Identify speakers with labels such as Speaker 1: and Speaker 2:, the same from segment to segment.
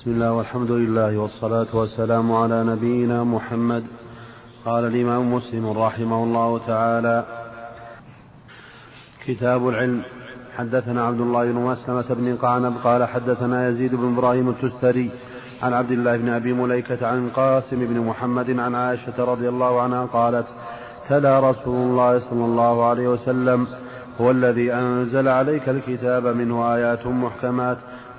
Speaker 1: بسم الله والحمد لله والصلاة والسلام على نبينا محمد. قال الإمام مسلم رحمه الله تعالى كتاب العلم. حدثنا عبد الله بن مسلمة بن قعنب قال حدثنا يزيد بن إبراهيم التستري عن عبد الله بن أبي مليكة عن القاسم بن محمد عن عائشة رضي الله عنها قالت تلا رسول الله صلى الله عليه وسلم هو الذي أنزل عليك الكتاب منه آيات محكمات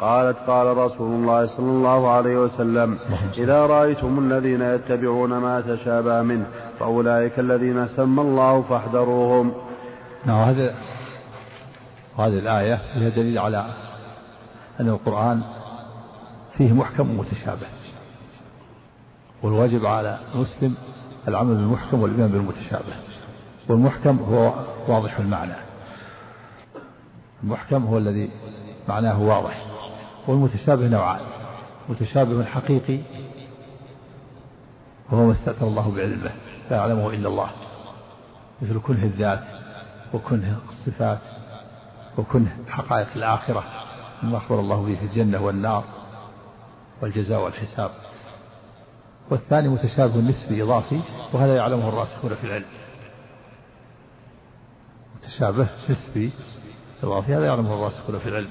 Speaker 1: قالت قال رسول الله صلى الله عليه وسلم إذا رأيتم الذين يتبعون ما تشابه منه فأولئك الذين سمى الله فاحذروهم.
Speaker 2: نعم هذا وهذه الآية هي دليل على أن القرآن فيه محكم ومتشابه. والواجب على المسلم العمل بالمحكم والإيمان بالمتشابه. والمحكم هو واضح المعنى. المحكم هو الذي معناه واضح. والمتشابه نوعان. متشابه حقيقي وهو ما استأثر الله بعلمه لا يعلمه إلا الله. مثل كنه الذات وكنه الصفات وكنه حقائق الآخرة مما أخبر الله به في الجنة والنار والجزاء والحساب. والثاني متشابه نسبي إضافي وهذا يعلمه الراسخون في العلم. متشابه نسبي إضافي هذا يعلمه الراسخون في العلم.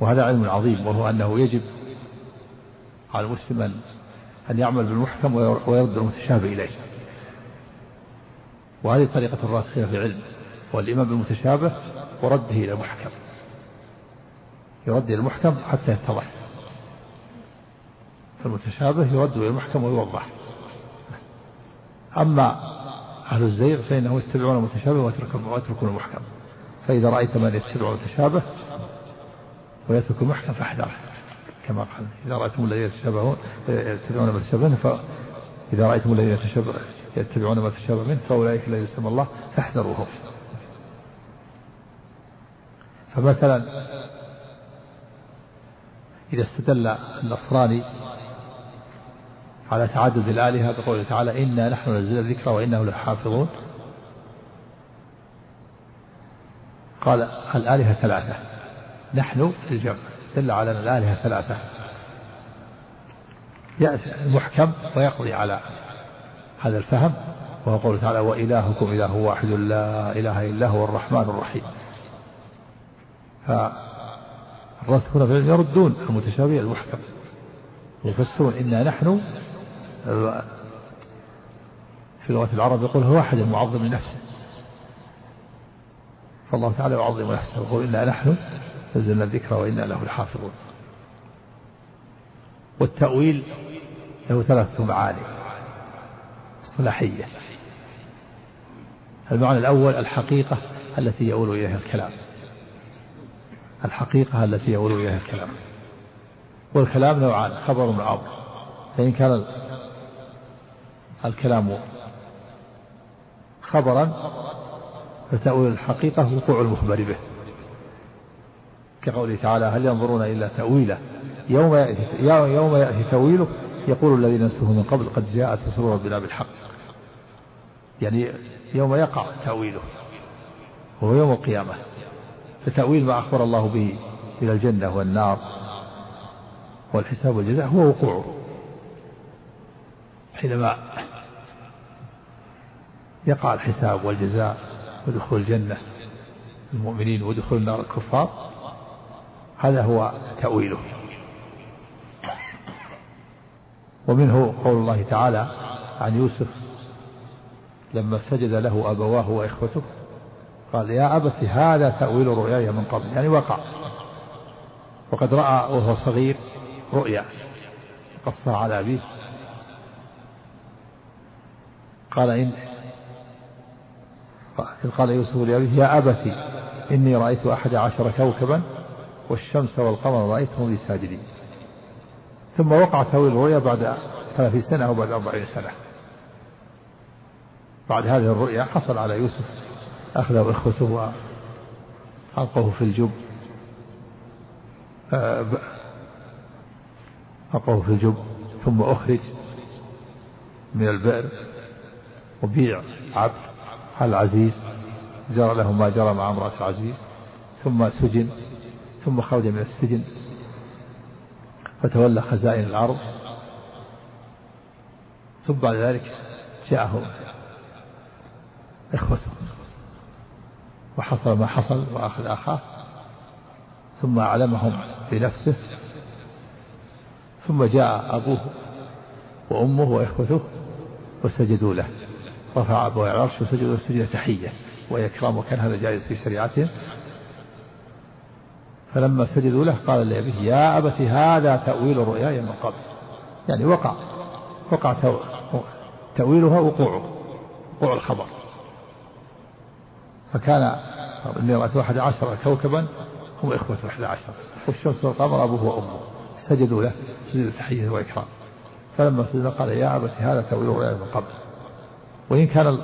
Speaker 2: وهذا علم عظيم وهو أنه يجب على المسلم أن أن يعمل بالمحكم ويرد المتشابه إليه. وهذه طريقة الراسخين في العلم والإيمان بالمتشابه ورده إلى المحكم. يرد إلى المحكم حتى يتضح. فالمتشابه يرد إلى المحكم ويوضح. أما أهل الزيغ فإنهم يتبعون المتشابه ويتركون المحكم. فإذا رأيت من يتبع المتشابه ويترك المحكم فاحذره كما قال. إذا رأيتم الذين يتشابهون يتبعون ما تشابه منه فإذا رأيتم الذين يتبعون ما تشابه منه فأولئك الذين يسمى الله فاحذروهم. فمثلا إذا استدل النصراني على تعدد الآلهة بقوله تعالى إنا نحن نزلنا الذكر وإنه لحافظون. قال الآلهة ثلاثة. نحن الجمع دل على أن الآلهة ثلاثة. يأتي المحكم ويقضي على هذا الفهم وهو قوله تعالى وإلهكم إله واحد لا إله إلا هو الرحمن الرحيم. فالراسخون في العلم يردون المتشابه المحكم يفسرون إنا نحن في لغة العرب يقول هو واحد المعظم لنفسه فالله تعالى يعظم نفسه ويقول إنا نحن نزلنا الذكر وإنا له لحافظون. والتأويل له ثلاثة معاني. اصطلاحية. المعنى الأول الحقيقة التي يؤول إليها الكلام. الحقيقة التي يؤول إليها الكلام. والكلام نوعان خبر وأمر فإن كان الكلام خبرا فتأويل الحقيقة وقوع المخبر به. كقوله تعالى هل ينظرون إلا تأويله يوم يأتي, يوم يأتي تأويله يقول الذين نسوه من قبل قد جاءت رسول ربنا بالحق. يعني يوم يقع تأويله وهو يوم القيامة. فتأويل ما أخبر الله به إلى الجنة والنار والحساب والجزاء هو وقوعه. حينما يقع الحساب والجزاء ودخول الجنة المؤمنين ودخول النار الكفار هذا هو تأويله. ومنه قول الله تعالى عن يوسف لما سجد له أبواه وإخوته قال يا أبت هذا تأويل رؤياي من قبل يعني وقع. وقد رأى وهو صغير رؤيا قصها على أبيه. قال إن قال يوسف لأبيه يا أبت إني رأيت أحد عشر كوكبا والشمس والقمر رأيتهم لي ساجدين. ثم وقع تأويل الرؤيا بعد ثلاثين سنة أو بعد أربعين سنة. بعد هذه الرؤيا حصل على يوسف أخذه إخوته وألقوه في الجب. ألقوه في الجب ثم أخرج من البئر وبيع عبد العزيز جرى له ما جرى مع امرأة العزيز ثم سجن ثم خرج من السجن فتولى خزائن الأرض. ثم بعد ذلك جاءه إخوته وحصل ما حصل وأخذ أخاه ثم أعلمهم بنفسه ثم جاء أبوه وأمه وإخوته وسجدوا له. رفع أبوه العرش وسجدوا سجد تحية وإكرام وكان هذا جائز في شريعتهم. فلما سجدوا له قال لأبيه يا أبت هذا تأويل رؤياي من قبل. يعني وقع وقع تأويلها وقوعه وقوع الخبر. فكان إني رأيت أحد عشر كوكبا هم إخوة أحد عشر. والشمس والقمر أبوه وأمه. سجدوا له سجد تحية وإكرام. فلما سجد قال يا أبت هذا تأويل رؤياي من قبل. وإن كان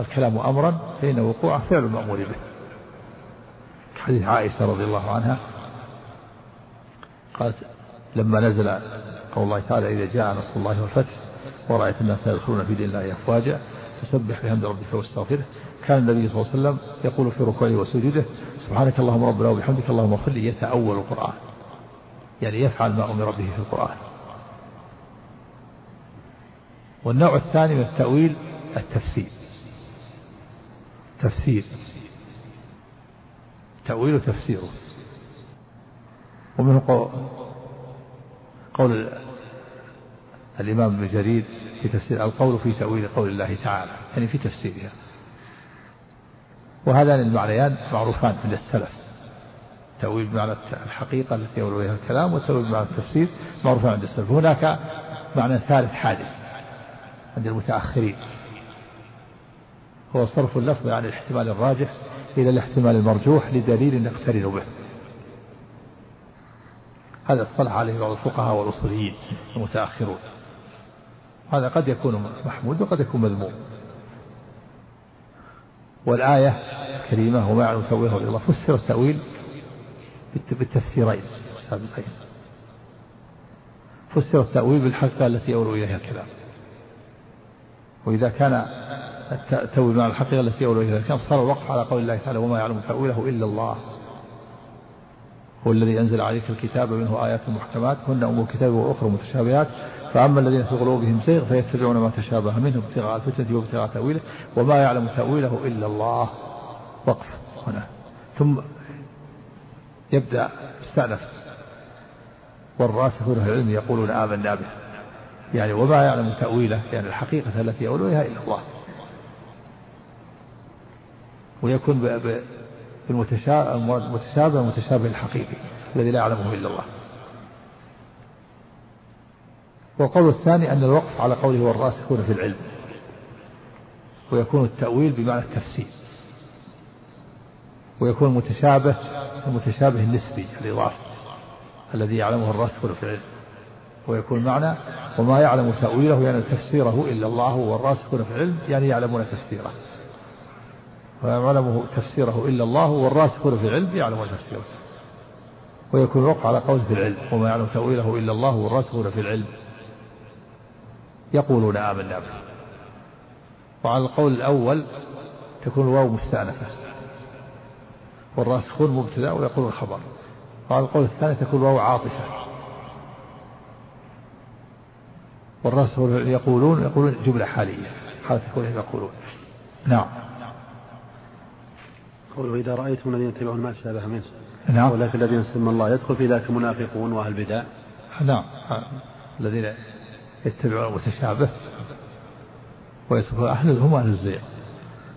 Speaker 2: الكلام أمرا فإن وقوعه فعل المأمور به. حديث عائشة رضي الله عنها قالت لما نزل قول الله تعالى إذا جاء نصر الله والفتح ورأيت الناس يدخلون في دين الله أفواجا فسبح بحمد ربك واستغفره. كان النبي صلى الله عليه وسلم يقول في ركوعه وسجوده سبحانك اللهم ربنا وبحمدك اللهم اغفر لي يتأول القرآن. يعني يفعل ما أمر به في القرآن. والنوع الثاني من التأويل التفسير. تفسير. تأويل تفسيره ومنه قول الإمام ابن جرير في تفسير القول في تأويل قول الله تعالى يعني في تفسيرها. وهذان المعنيان معروفان عند السلف. تأويل بمعنى الحقيقة التي يقول بها الكلام والتأويل بمعنى التفسير معروفان عند السلف. هناك معنى ثالث حادث عند المتأخرين. هو صرف اللفظ عن الاحتمال الراجح إلى الاحتمال المرجوح لدليل نقترن به. هذا اصطلح عليه بعض الفقهاء والأصوليين المتأخرون. هذا قد يكون محمود وقد يكون مذموم. والآية الكريمة وما يعلم تأويله إلا الله فسر التأويل بالتفسيرين. السابقين فسر التأويل بالحقيقة التي أولوا إليها الكلام. وإذا كان التأويل مع الحقيقة التي أولوا إليها الكلام. صار الوقف على قول الله تعالى وما يعلم تأويله إلا الله. هو الذي أنزل عليك الكتاب منه آيات محكمات هن أم الكتاب وأخرى متشابهات. فأما الذين في قلوبهم زيغ فيتبعون ما تشابه منه ابتغاء الفتنة وابتغاء تأويله. وما يعلم تأويله إلا الله. وقف هنا. ثم يبدأ استأنف والراسخون في العلم يقولون آمنا به. يعني وما يعلم تأويله. يعني الحقيقة التي يقولونها إلا الله. ويكون بالمتشابه المتشابه الحقيقي الذي لا يعلمه إلا الله. والقول الثاني أن الوقف على قوله والراسخون في العلم ويكون التأويل بمعنى التفسير ويكون المتشابه المتشابه النسبي الإضافة الذي يعلمه الراسخون في العلم ويكون معنى وما يعلم تأويله يعني تفسيره إلا الله والراسخون في العلم يعني يعلمون تفسيره. ويعلمه تفسيره إلا الله والراسخون في العلم يعلمون تفسيره. ويكون الوقف على قول في العلم وما يعلم تأويله إلا الله والراسخون في العلم. يقولون آمنا به. وعلى القول الأول تكون الواو مستأنفة. والراسخون مبتدأ ويقول الخبر. وعلى القول الثاني تكون الواو عاطفة. والراسخون يقولون يقولون جملة حالية. حالة كونهم يقولون. نعم.
Speaker 1: قوله إذا رأيتم الذين يتبعون ما تشابه منه
Speaker 2: نعم.
Speaker 1: ولكن الذين سمى الله يدخل في ذلك المنافقون وأهل البدع.
Speaker 2: نعم. الذين يتبعون المتشابه. ويتركون أهل هم أهل الزيغ.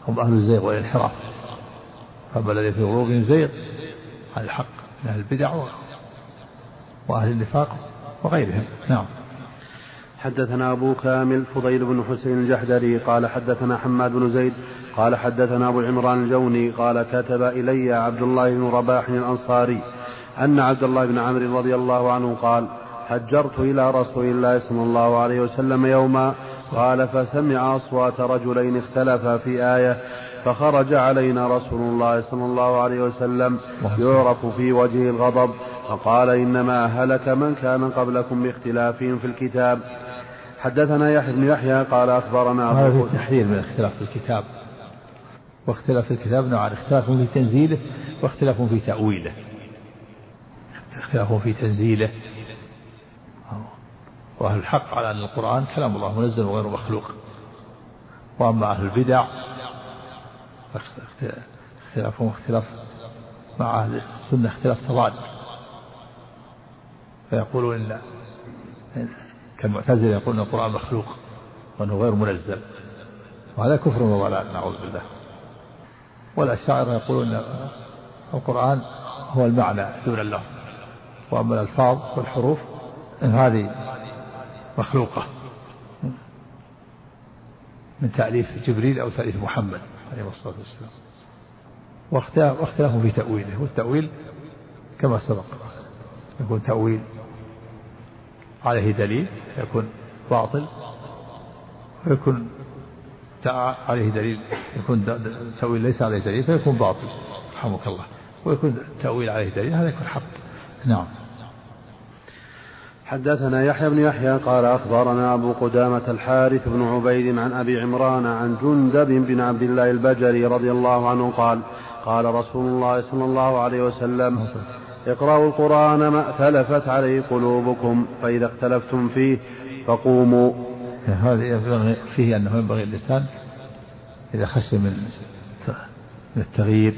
Speaker 2: هم أهل الزيغ والانحراف. فأما الذين في قلوبهم زيغ عن الحق من أهل البدع وأهل النفاق وغيرهم. نعم.
Speaker 1: حدثنا أبو كامل فضيل بن حسين الجحدري قال حدثنا حماد بن زيد قال حدثنا أبو عمران الجوني قال كتب إلي عبد الله بن رباح الأنصاري أن عبد الله بن عمرو رضي الله عنه قال هجرت إلى رسول الله صلى الله عليه وسلم يوما قال فسمع أصوات رجلين اختلفا في آية فخرج علينا رسول الله صلى الله عليه وسلم يعرف في وجهه الغضب فقال إنما هلك من كان قبلكم باختلافهم في الكتاب. حدثنا يحيى بن يحيى قال أخبرنا
Speaker 2: هذا تحذير من الاختلاف في الكتاب. واختلاف الكتاب نوعان اختلاف في تنزيله واختلاف في تأويله. اختلاف في تنزيله. وأهل الحق على أن القرآن كلام الله منزل وغير مخلوق. وأما أهل البدع اختلافهم اختلاف مع أهل السنة اختلاف تضاد. فيقولون إن كالمعتزلة يقولون القرآن مخلوق وأنه غير منزل. وهذا كفر وضلال نعوذ بالله. والأشاعرة يقولون القرآن هو المعنى دون اللفظ وأما الألفاظ والحروف هذه مخلوقة. من تأليف جبريل أو تأليف محمد عليه الصلاة والسلام. واختلاف في تأويله. والتأويل كما سبق يكون تأويل عليه دليل يكون باطل ويكون عليه دليل يكون تأويل ليس عليه دليل فيكون باطل. رحمك الله. ويكون تأويل عليه دليل هذا يكون حق. نعم.
Speaker 1: حدثنا يحيى بن يحيى قال أخبرنا أبو قدامة الحارث بن عبيد عن أبي عمران عن جندب بن عبد الله البجري رضي الله عنه قال قال رسول الله صلى الله عليه وسلم اقرأوا القرآن ما ائتلفت عليه قلوبكم فإذا اختلفتم فيه فقوموا
Speaker 2: هذا فيه أنه ينبغي الإنسان إذا خشي من من التغيير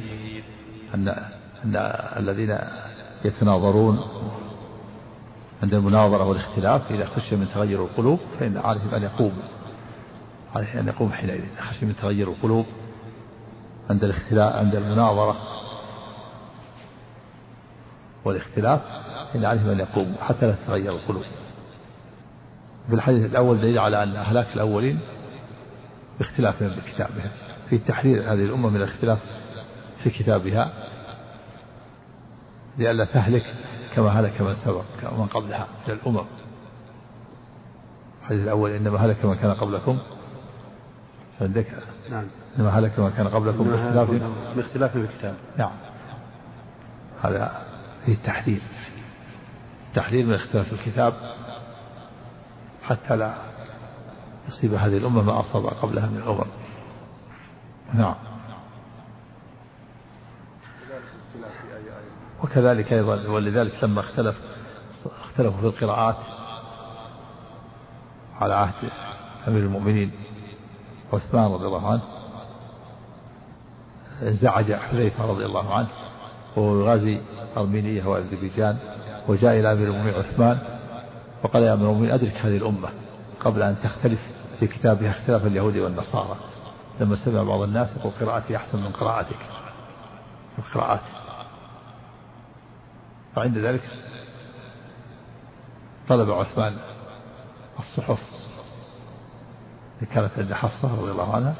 Speaker 2: أن أن الذين يتناظرون عند المناظرة والاختلاف إذا خشي من تغير القلوب فإن عليهم أن يقوم عليه أن يقوم حينئذ. إذا خشي من تغير القلوب عند الاختلاف عند المناظرة والاختلاف إن عليهم أن يقوموا حتى لا تتغير القلوب. في الحديث الأول دليل على أن أهلاك الأولين باختلافهم بكتابهم في تحرير هذه الأمة من الاختلاف في كتابها لئلا تهلك كما هلك من سبق ومن قبلها من الأمم. الحديث الأول إنما هلك من كان قبلكم. عندك نعم. إنما هلك من كان قبلكم
Speaker 1: باختلاف باختلاف في الكتاب.
Speaker 2: نعم. هذا فيه التحذير تحذير من اختلاف الكتاب حتى لا يصيب هذه الأمة ما أصاب قبلها من الأمم نعم. وكذلك أيضا ولذلك لما اختلف اختلفوا في القراءات على عهد أمير المؤمنين عثمان رضي الله عنه انزعج حذيفة رضي الله عنه وهو يغازي أرمينية وأذربيجان وجاء إلى أمير المؤمنين عثمان وقال يا أمير المؤمنين أدرك هذه الأمة قبل أن تختلف في كتابها اختلاف اليهود والنصارى. لما سمع بعض الناس يقول قراءتي أحسن من قراءتك. القراءات فعند ذلك طلب عثمان الصحف. اللي كانت عند حفصة رضي الله عنها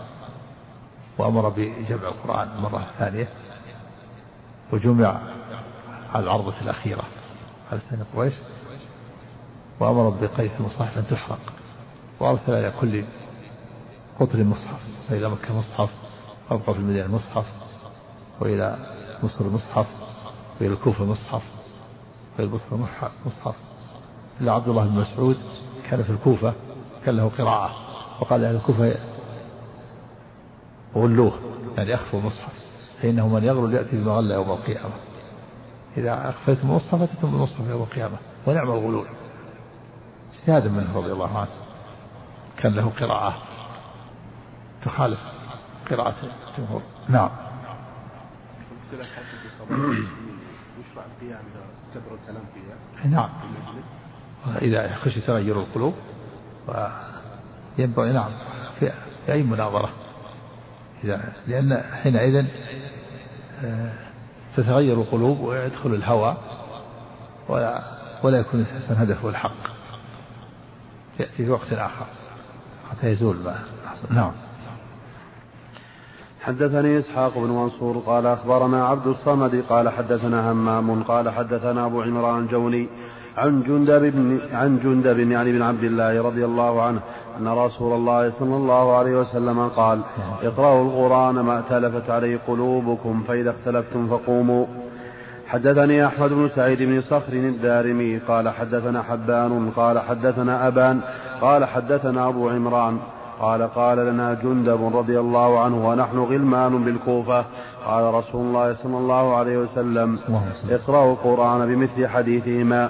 Speaker 2: وأمر بجمع القرآن مرة ثانية. وجمع على العرضة الأخيرة على سنة قريش. وأمر بقيث المصاحف أن تحرق وأرسل إلى كل قطر مصحف إلى مكة مصحف وأبقى في المدينة مصحف وإلى مصر مصحف وإلى الكوفة مصحف وإلى البصرة مصحف إلا عبد الله بن مسعود كان في الكوفة كان له قراءة وقال أهل الكوفة غلوه يعني أخفوا المصحف فإنه من يغلو يأتي بما يوم القيامة. إذا أخفيتم المصحف أتيتم بالمصحف يوم القيامة ونعم الغلول اجتهادا منه رضي الله عنه كان له قراءة تخالف قراءة الجمهور. نعم. يشرع القيام إذا نعم. إذا خشي تغير القلوب ينبغي نعم في أي مناظرة. إذا لأن حينئذ آه، تتغير القلوب ويدخل الهوى ولا ولا يكون الإنسان هدفه الحق. يأتي في وقت آخر. حتى يزول ما نعم.
Speaker 1: حدثني إسحاق بن منصور قال أخبرنا عبد الصمد قال حدثنا همام قال حدثنا أبو عمران الجوني عن جندب بن عن جندب يعني بن عبد الله رضي الله عنه أن رسول الله صلى الله عليه وسلم قال اقرأوا القرآن ما ائتلفت عليه قلوبكم فإذا اختلفتم فقوموا. حدثني أحمد بن سعيد بن صخر الدارمي قال حدثنا حبان قال حدثنا أبان قال حدثنا أبو عمران قال قال لنا جندب رضي الله عنه ونحن غلمان بالكوفة قال رسول الله صلى الله عليه وسلم اقرأوا القرآن بمثل حديثهما.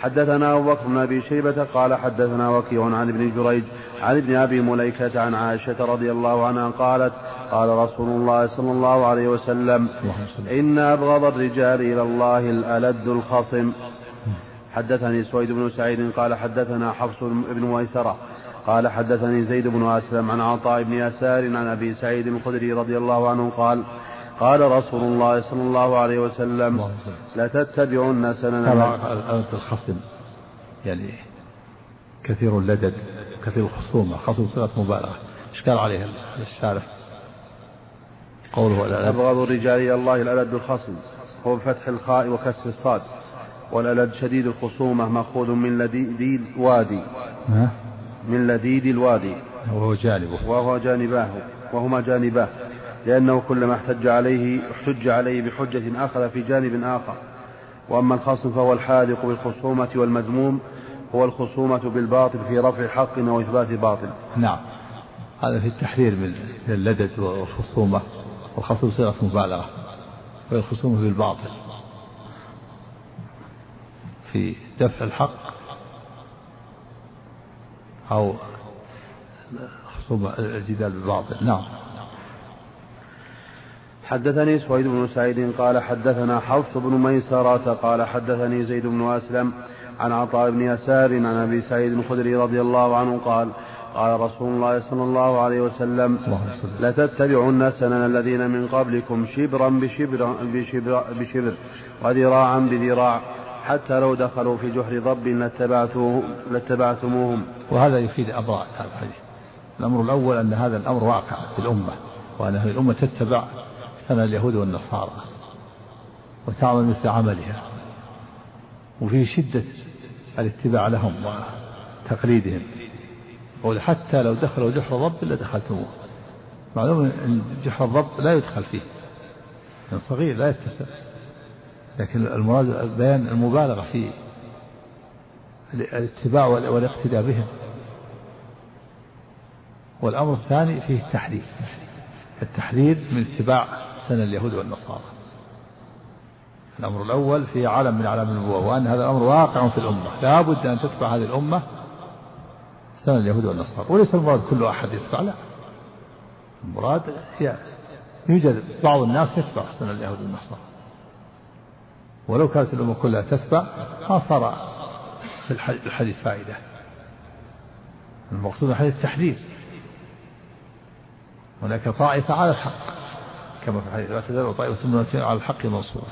Speaker 1: حدثنا أبو بكر بن أبي شيبة قال حدثنا وكيع عن ابن جريج عن ابن أبي مليكة عن عائشة رضي الله عنها قالت قال رسول الله صلى الله عليه وسلم إن أبغض الرجال إلى الله الألد الخصم. حدثني سويد بن سعيد قال حدثنا حفص بن ميسرة قال حدثني زيد بن أسلم عن عطاء بن يسار عن أبي سعيد الخدري رضي الله عنه قال قال رسول الله صلى الله عليه وسلم لتتبعن سنن
Speaker 2: الخصم يعني كثير اللدد. كثير الخصومة خصم صيغة مبالغة. إشكال عليه الشارح؟
Speaker 1: قوله أبغض الرجال إلى الله الألد الخصم. هو بفتح الخاء وكسر الصاد. والألد شديد الخصومة مأخوذ من لديد الوادي. من لديد الوادي.
Speaker 2: وهو جانبه.
Speaker 1: وهو جانباه. وهما جانباه. لأنه كلما احتج عليه احتج عليه بحجة أخذ في جانب آخر. وأما الخصم فهو الحاذق بالخصومة والمذموم. هو الخصومة بالباطل في رفع حق أو إثبات باطل.
Speaker 2: نعم. هذا في التحذير من اللدد والخصومة والخصم صيغة مبالغة وهي الخصومة بالباطل. في دفع الحق أو خصومة الجدال بالباطل. نعم.
Speaker 1: حدثني سويد بن سعيد قال حدثنا حفص بن ميسرة قال حدثني زيد بن أسلم عن عطاء بن يسار عن أبي سعيد الخدري رضي الله عنه قال قال رسول الله صلى الله عليه وسلم لتتبعن سنن الذين من قبلكم شبرا بشبر, بشبر, بشبر وذراعا بذراع حتى لو دخلوا في جحر ضب لاتبعتموهم.
Speaker 2: وهذا يفيد أمران هذا الحديث. الأمر الأول أن هذا الأمر واقع في الأمة وأن الأمة تتبع سنن اليهود والنصارى وتعمل مثل عملها. وفيه شدة الاتباع لهم وتقليدهم. يقول حتى لو دخلوا جحر ضب لدخلتموه معلوم إن جحر الضب لا يدخل فيه. يعني صغير لا يتسع. لكن المراد بيان المبالغة في الاتباع والاقتداء بهم. والأمر الثاني فيه التحذير التحذير من اتباع سنة اليهود والنصارى. الأمر الأول في علم من أعلام النبوة وأن هذا الأمر واقع في الأمة. لا بد أن تتبع هذه الأمة سنة اليهود والنصارى. وليس المراد كل أحد يتبع لا. المراد هي يوجد بعض الناس يتبع سنة اليهود والنصارى. ولو كانت الأمة كلها تتبع ما صار في الحديث فائدة. المقصود الحديث التحذير. هناك طائفة على الحق كما في الحديث لا تزال طائفة على الحق منصورة.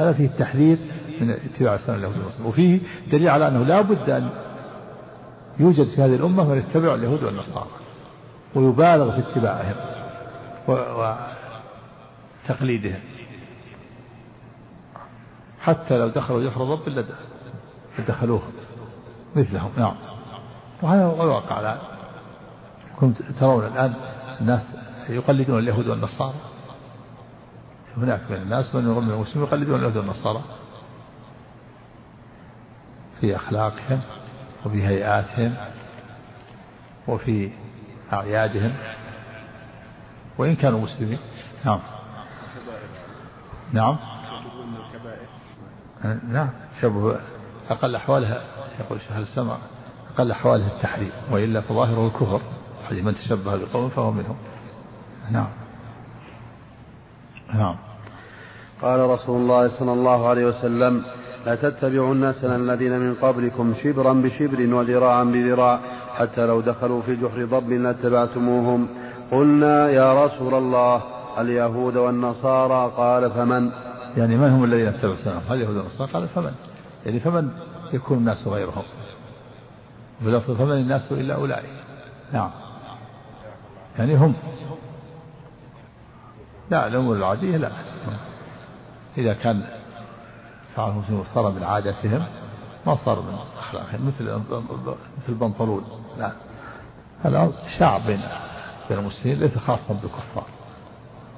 Speaker 2: هذا فيه التحذير من اتباع السنة اليهود والنصارى وفيه دليل على أنه لا بد أن يوجد في هذه الأمة من يتبع اليهود والنصارى ويبالغ في اتباعهم وتقليدهم. حتى لو دخلوا جحر ضب لدخلوه مثلهم. نعم. وهذا هو الواقع الآن. كنت ترون الآن الناس يقلدون اليهود والنصارى. هناك من الناس من من المسلمين يقلدون اليهود والنصارى في أخلاقهم وفي هيئاتهم وفي أعيادهم. وإن كانوا مسلمين نعم. نعم. نعم شبه أقل أحوالها يقول شيخ السمع أقل أحوالها التحريم وإلا فظاهره الكفر من تشبه بقوم فهو منهم. نعم.
Speaker 1: نعم. قال رسول الله صلى الله عليه وسلم لا تتبعن سنن الذين من قبلكم شبرا بشبر وذراعا بذراع حتى لو دخلوا في جحر ضب لاتبعتموهم. قلنا يا رسول الله اليهود والنصارى قال فمن؟
Speaker 2: يعني من هم الذين اتبعوا سنهم هل اليهود والنصارى؟ قال فمن. يعني فمن يكون الناس غيرهم؟ بلفظ فمن الناس إلا أولئك. نعم. يعني هم. لا الأمور العادية لا. إذا كان فعلهم صار من عادتهم ما صار من أخلاقه مثل مثل البنطلون لا. هذا شاع بين المسلمين ليس خاصا بالكفار.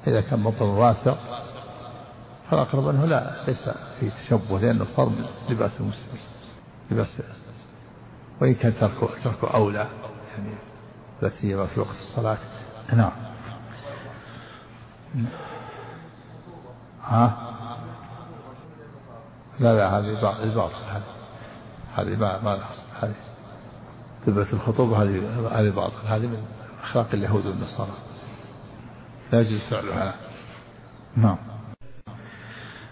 Speaker 2: إذا كان بنطلون واسع فالأقرب أنه لا ليس في تشبه لأنه صار من لباس المسلمين. لباس. وإن كان تركه تركه أولى يعني لا سيما في وقت الصلاة. نعم. ها؟ لا لا هذه الباطل هذه هذه ما ما هذه تلبس الخطوبة هذه هذه باطل هذه من أخلاق اليهود والنصارى. لا يجوز فعلها. نعم.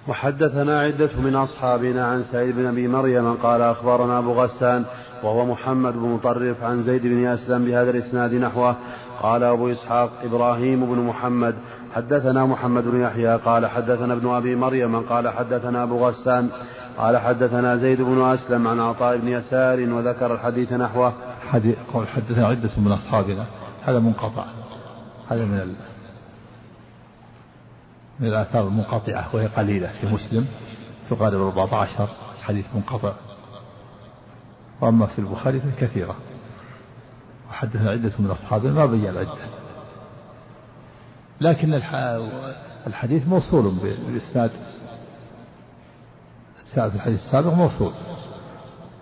Speaker 1: وحدثنا عدة من أصحابنا عن سعيد بن أبي مريم قال أخبرنا أبو غسان وهو محمد بن مطرف عن زيد بن أسلم بهذا الإسناد نحوه. قال أبو إسحاق إبراهيم بن محمد حدثنا محمد بن يحيى قال حدثنا ابن أبي مريم قال حدثنا أبو غسان قال حدثنا زيد بن أسلم عن عطاء بن يسار وذكر الحديث نحوه.
Speaker 2: حديث قول حدثنا عدة من أصحابنا هذا منقطع هذا من ال... من الآثار المنقطعة وهي قليلة في مسلم تقارب 14 حديث منقطع. وأما في البخاري فكثيرة. وحدثنا عدة من أصحابنا ما بين العدة. لكن الحديث موصول بالإسناد السابق الحديث السابق موصول.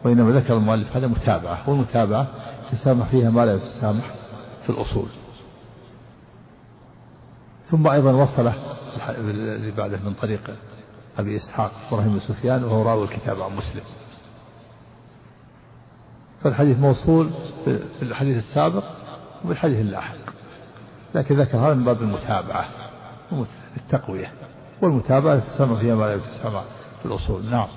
Speaker 2: وإنما ذكر المؤلف هذا متابعة. والمتابعة تسامح فيها ما لا يتسامح في الأصول. ثم أيضا وصله اللي بعده من طريق أبي إسحاق إبراهيم بن سفيان وهو راوي الكتاب عن مسلم. فالحديث موصول في الحديث السابق وبالحديث اللاحق. لكن ذكر هذا من باب المتابعة التقوية والمتابعة تسمى فيها ما لا يتسمى في الأصول. نعم.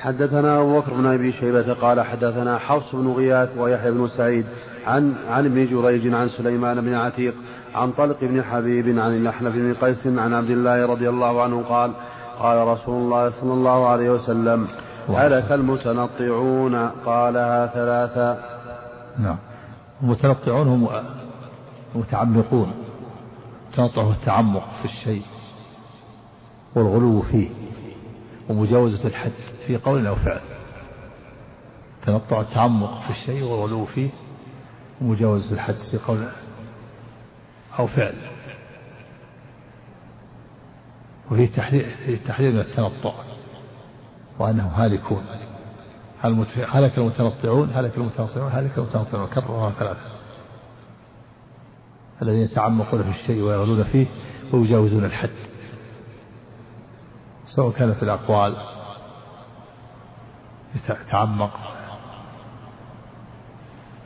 Speaker 1: حدثنا أبو بكر بن أبي شيبة قال حدثنا حفص بن غياث ويحيى بن سعيد عن عن ابن جريج عن سليمان بن عتيق عن طلق بن حبيب عن الأحنف بن قيس عن عبد الله رضي الله عنه قال قال رسول الله صلى الله عليه وسلم هلك المتنطعون قالها ثلاثا
Speaker 2: نعم. المتنطعون هم متعمقون التنطع هو التعمق في الشيء والغلو فيه ومجاوزة الحد في قول أو فعل. تنطع التعمق في الشيء والغلو فيه ومجاوزة الحد في قول أو فعل. وفي تحذير في تحذير من التنطع وأنهم هالكون. هلك المتنطعون؟ هلك المتنطعون. هلك المتنطعون. كررها ثلاثة. الذين يتعمقون في الشيء ويغلون فيه ويجاوزون الحد سواء كان في الأقوال يتعمق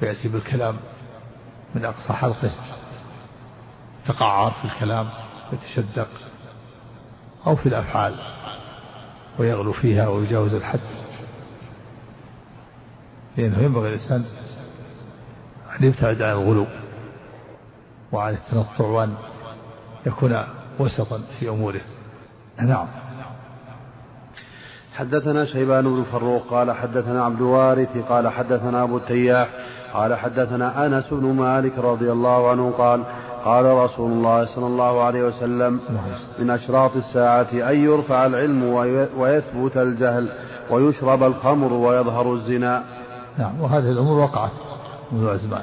Speaker 2: ويأتي بالكلام من أقصى حلقه يتقعر في الكلام ويتشدق أو في الأفعال ويغلو فيها ويجاوز الحد. لأنه ينبغي الإنسان أن يبتعد عن الغلو. وعن التنطع وأن يكون وسطا في أموره. نعم.
Speaker 1: حدثنا شيبان بن فروق قال حدثنا عبد الوارث قال حدثنا أبو التياح قال حدثنا أنس بن مالك رضي الله عنه قال قال رسول الله صلى الله عليه وسلم من أشراط الساعة أن يرفع العلم ويثبت الجهل ويشرب الخمر ويظهر الزنا.
Speaker 2: نعم وهذه الأمور وقعت منذ أزمان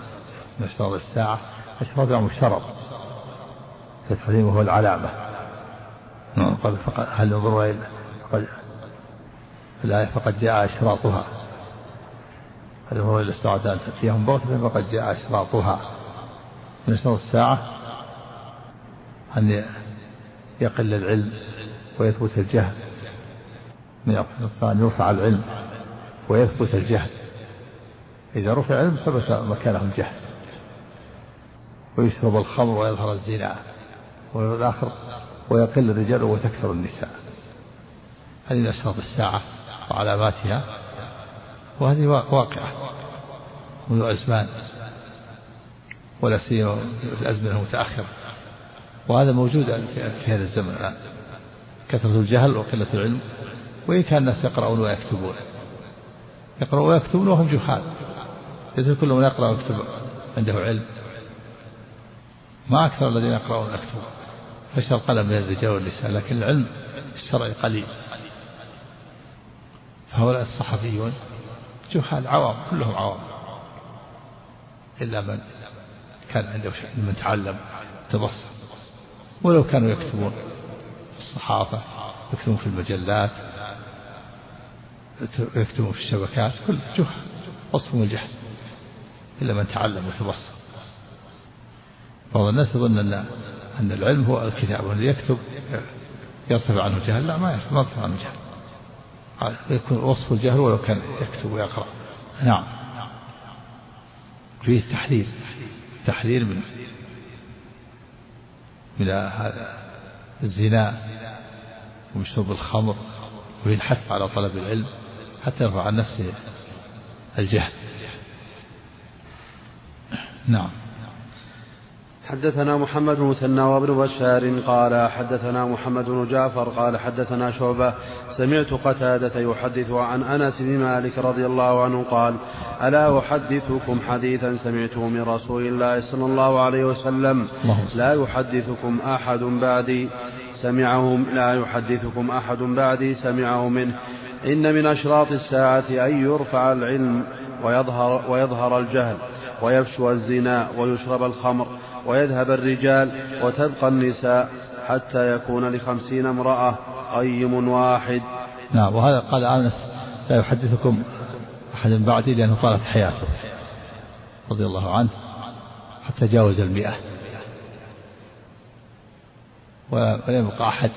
Speaker 2: من أشراط الساعة أشراط يوم الشرب التحريم هو العلامة. نعم قال هل ينظر إلى في الآية فقد جاء أشراطها. هل هو إلا الساعة أن تأتيهم بغتة فقد جاء أشراطها. من أشراط الساعة أن يقل العلم ويثبت الجهل. من أن يرفع العلم ويثبت الجهل. إذا رفع العلم ثبت مكانه الجهل. ويشرب الخمر ويظهر الزنا والآخر ويقل الرجال وتكثر النساء. هذه أشراط الساعة وعلاماتها وهذه واقعة منذ أزمان ولا سيما في الأزمنة المتأخرة. وهذا موجود في هذا الزمن الآن. كثرة الجهل وقلة العلم وإن كان الناس يقرؤون ويكتبون. يقرؤون ويكتبون وهم جهال. ليس كل من يقرأ ويكتب عنده علم. ما أكثر الذين يقرؤون ويكتبون فشل القلم من الرجال والنساء لكن العلم الشرعي قليل. فهؤلاء الصحفيون جهال عوام كلهم عوام. إلا من كان عنده شيء من تعلم تبصر. ولو كانوا يكتبون في الصحافة يكتبون في المجلات يكتبون في الشبكات كل جهل وصفهم الجهل إلا من تعلم وتبصر. بعض الناس يظن أن أن العلم هو الكتاب والذي يكتب يرتفع عنه الجهل. لا ما يرتفع عنه الجهل. يكون وصف الجهل ولو كان يكتب ويقرأ. نعم. فيه تحذير تحذير من من هذا الزنا ومن شرب الخمر وفيه الحث على طلب العلم حتى يرفع عن نفسه الجهل. نعم.
Speaker 1: حدثنا محمد بن مثنى وابن بشار قال حدثنا محمد بن جعفر قال حدثنا شعبة سمعت قتادة يحدث عن أنس بن مالك رضي الله عنه قال ألا أحدثكم حديثا سمعته من رسول الله صلى الله عليه وسلم؟ لا يحدثكم أحد بعدي سمعه لا يحدثكم أحد بعدي سمعه منه. إن من أشراط الساعة أن يرفع العلم ويظهر, ويظهر الجهل ويفشو الزنا ويشرب الخمر ويذهب الرجال وتبقى النساء حتى يكون لخمسين امرأة قيم واحد.
Speaker 2: نعم وهذا قال أنس لا يحدثكم أحد بعدي لأنه طالت حياته رضي الله عنه حتى جاوز المئة. ولم يبقى أحد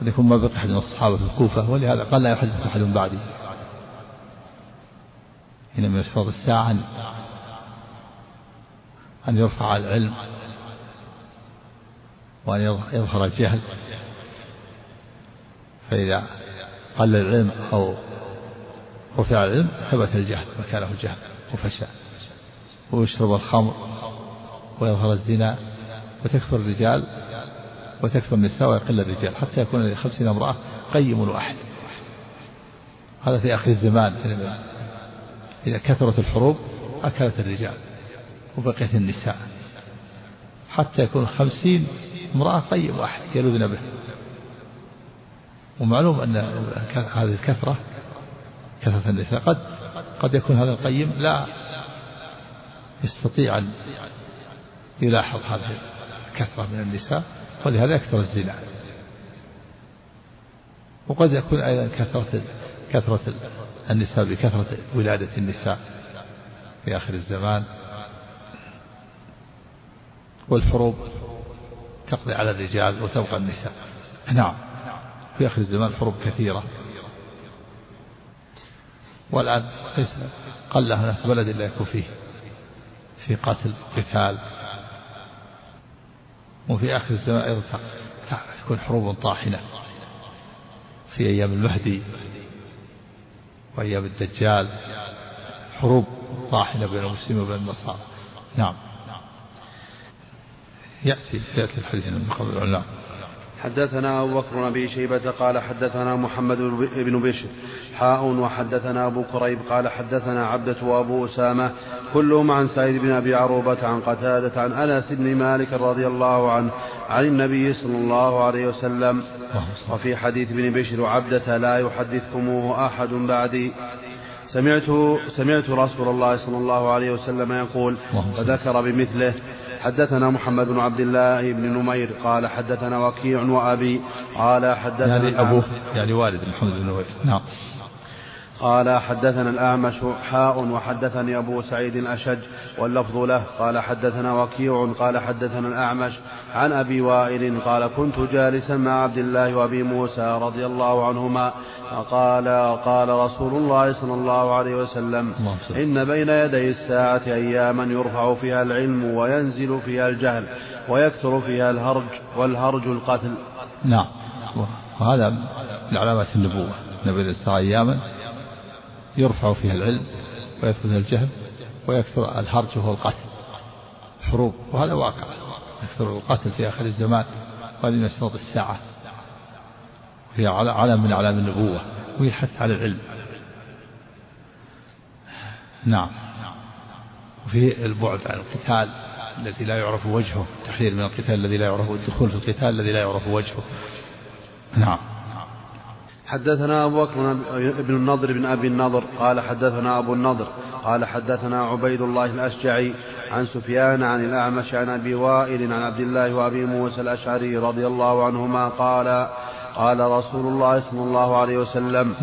Speaker 2: قد يكون ما بقي أحد من الصحابة في الكوفة ولهذا قال لا يحدث أحد بعدي. حين من الساعة أن يرفع العلم وأن يظهر الجهل. فإذا قل العلم أو رفع العلم ثبت الجهل مكانه الجهل وفشى. ويشرب الخمر ويظهر الزنا وتكثر الرجال وتكثر النساء ويقل الرجال حتى يكون لخمسين امرأة قيم واحد. هذا في آخر الزمان. إذا كثرت الحروب أكلت الرجال. وبقيت النساء. حتى يكون خمسين امرأة قيم واحد يلوذن به. ومعلوم أن هذه الكثرة كثرة النساء قد قد يكون هذا القيم لا يستطيع أن يلاحظ هذه الكثرة من النساء ولهذا يكثر الزنا. وقد يكون أيضا كثرة كثرة النساء بكثرة ولادة النساء في آخر الزمان. والحروب تقضي على الرجال وتبقى النساء. نعم. في آخر الزمان حروب كثيرة. والآن ليس قل هناك بلد إلا يكون فيه في قتل قتال. وفي آخر الزمان أيضا تكون حروب طاحنة في أيام المهدي وأيام الدجال. حروب طاحنة بين المسلمين وبين النصارى. نعم. يأتي يأتي الحديث. من قبل نعم.
Speaker 1: حدثنا أبو بكر بن أبي شيبة قال حدثنا محمد بن بشر حاء وحدثنا أبو كريب قال حدثنا عبدة وأبو أسامة كلهم عن سعيد بن أبي عروبة عن قتادة عن أنس بن مالك رضي الله عنه عن النبي صلى الله عليه وسلم. وفي حديث ابن بشر عبدة لا يحدثكموه أحد بعدي. سمعت سمعت رسول الله صلى الله عليه وسلم يقول وذكر بمثله حدثنا محمد بن عبد الله بن نمير قال حدثنا وكيع وأبي قال حدثنا
Speaker 2: يعني أبوه يعني والد محمد بن نمير. نعم.
Speaker 1: قال حدثنا الأعمش حاء وحدثني أبو سعيد الأشج واللفظ له. قال حدثنا وكيع قال حدثنا الأعمش عن أبي وائل قال كنت جالسا مع عبد الله وأبي موسى رضي الله عنهما فقال قال رسول الله صلى الله عليه وسلم إن بين يدي الساعة أياما يرفع فيها العلم وينزل فيها الجهل ويكثر فيها الهرج والهرج القتل.
Speaker 2: نعم. وهذا من علامات النبوة. نبي الساعة أياما يرفع فيها العلم ويدخل الجهل ويكثر الهرج وهو القتل حروب وهذا واقع. يكثر القتل في آخر الزمان وهذه من الساعة. هي علم من أعلام النبوة وهي الحث على العلم. نعم. وفي البعد عن القتال الذي لا يعرف وجهه التحذير من القتال الذي لا يعرف الدخول في القتال الذي لا يعرف وجهه. نعم.
Speaker 1: حدثنا أبو بكر بن النضر بن أبي النضر قال حدثنا أبو النضر قال حدثنا عبيد الله الأشجعي عن سفيان عن الأعمش عن أبي وائل عن عبد الله وأبي موسى الأشعري رضي الله عنهما قال قال رسول الله صلى الله عليه وسلم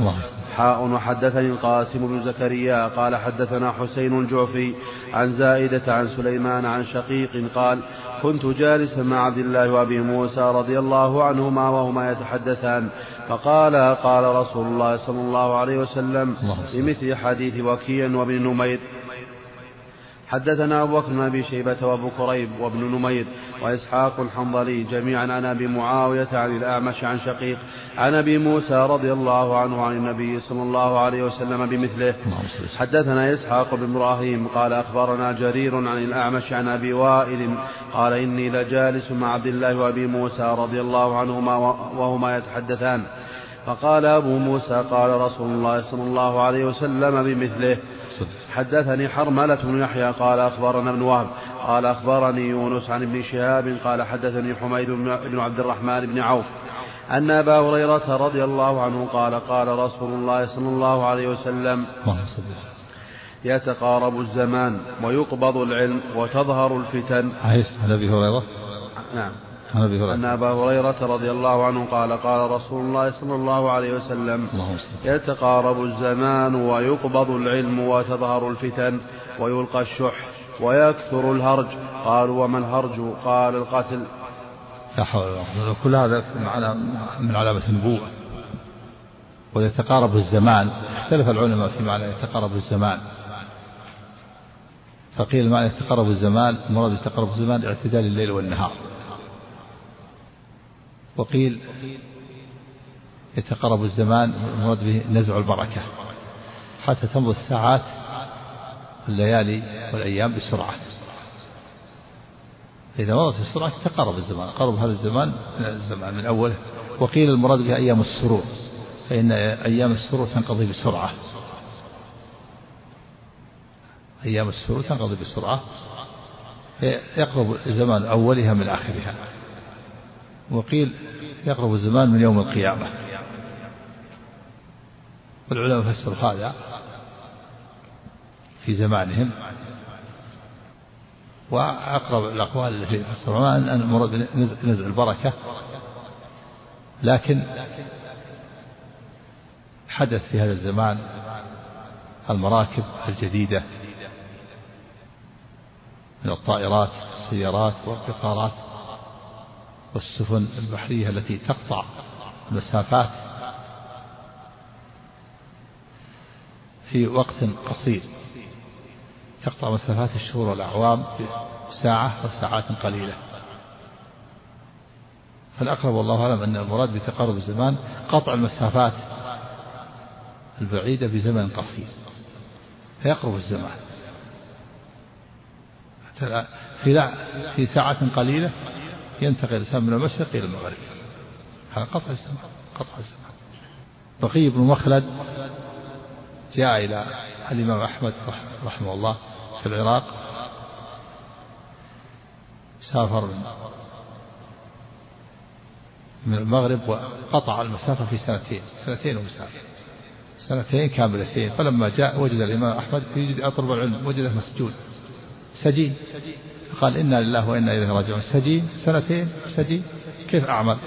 Speaker 1: حاء وحدثني القاسم بن زكريا قال حدثنا حسين الجعفي عن زائدة عن سليمان عن شقيق قال كنت جالسا مع عبد الله وأبي موسى رضي الله عنهما وهما يتحدثان فقال قال رسول الله صلى الله عليه وسلم بمثل حديث وكيع وابن نمير. حدثنا أبو بكر بن أبي شيبة وأبو كريب وابن نمير وإسحاق الحنظلي جميعا عن أبي معاوية عن الأعمش عن شقيق عن أبي موسى رضي الله عنه عن النبي صلى الله عليه وسلم بمثله. حدثنا إسحاق بن إبراهيم قال أخبرنا جرير عن الأعمش عن أبي وائل قال إني لجالس مع عبد الله وأبي موسى رضي الله عنهما وهما يتحدثان. فقال أبو موسى قال رسول الله صلى الله عليه وسلم بمثله. حدثني حرملة بن يحيى قال أخبرنا ابن وهب قال أخبرني يونس عن ابن شهاب قال حدثني حميد بن عبد الرحمن بن عوف أن أبا هريرة رضي الله عنه قال قال رسول الله صلى الله عليه وسلم يتقارب الزمان ويقبض العلم وتظهر الفتن.
Speaker 2: عن أبي هريرة.
Speaker 1: نعم. أن أبا هريرة رضي الله عنه قال قال رسول الله صلى الله عليه وسلم يتقارب الزمان ويقبض العلم وتظهر الفتن ويلقى الشح ويكثر الهرج. قالوا وما الهرج؟ قال القتل.
Speaker 2: لا حول ولا قوة. كل هذا من علامة النبوة. ويتقارب الزمان. اختلف العلماء في معنى يتقارب الزمان. فقيل معنى يتقارب الزمان المراد يتقارب الزمان اعتدال الليل والنهار. وقيل يتقرب الزمان المراد به نزع البركة حتى تمضي الساعات الليالي والأيام بسرعة. إذا مضت بسرعة تقرب الزمان قرب هذا الزمان من الزمان من أوله. وقيل المراد بها أيام السرور فإن أيام السرور تنقضي بسرعة. أيام السرور تنقضي بسرعة. يقرب زمان أولها من آخرها. وقيل يقرب الزمان من يوم القيامة. والعلماء فسروا هذا في زمانهم. وأقرب الأقوال التي فسروها أن المراد نزع البركة. لكن حدث في هذا الزمان المراكب الجديدة من الطائرات والسيارات والقطارات. والسفن البحرية التي تقطع المسافات في وقت قصير. تقطع مسافات الشهور والأعوام ساعة وساعات قليلة. فالأقرب والله أعلم أن المراد بتقارب الزمان قطع المسافات البعيدة بزمن قصير. فيقرب الزمان. في في ساعة قليلة ينتقل الإنسان من المشرق إلى المغرب. هذا قطع الزمان قطع الزمان. بقي بن مخلد جاء إلى الإمام أحمد رحمه الله في العراق سافر من المغرب وقطع المسافة في سنتين سنتين ومسافر سنتين كاملتين. فلما جاء وجد الإمام أحمد يجد أطلب العلم وجده مسجون. سجين. قال إنا لله وإنا إليه راجعون. سجين؟ سنتين؟ سجين؟ كيف أعمل؟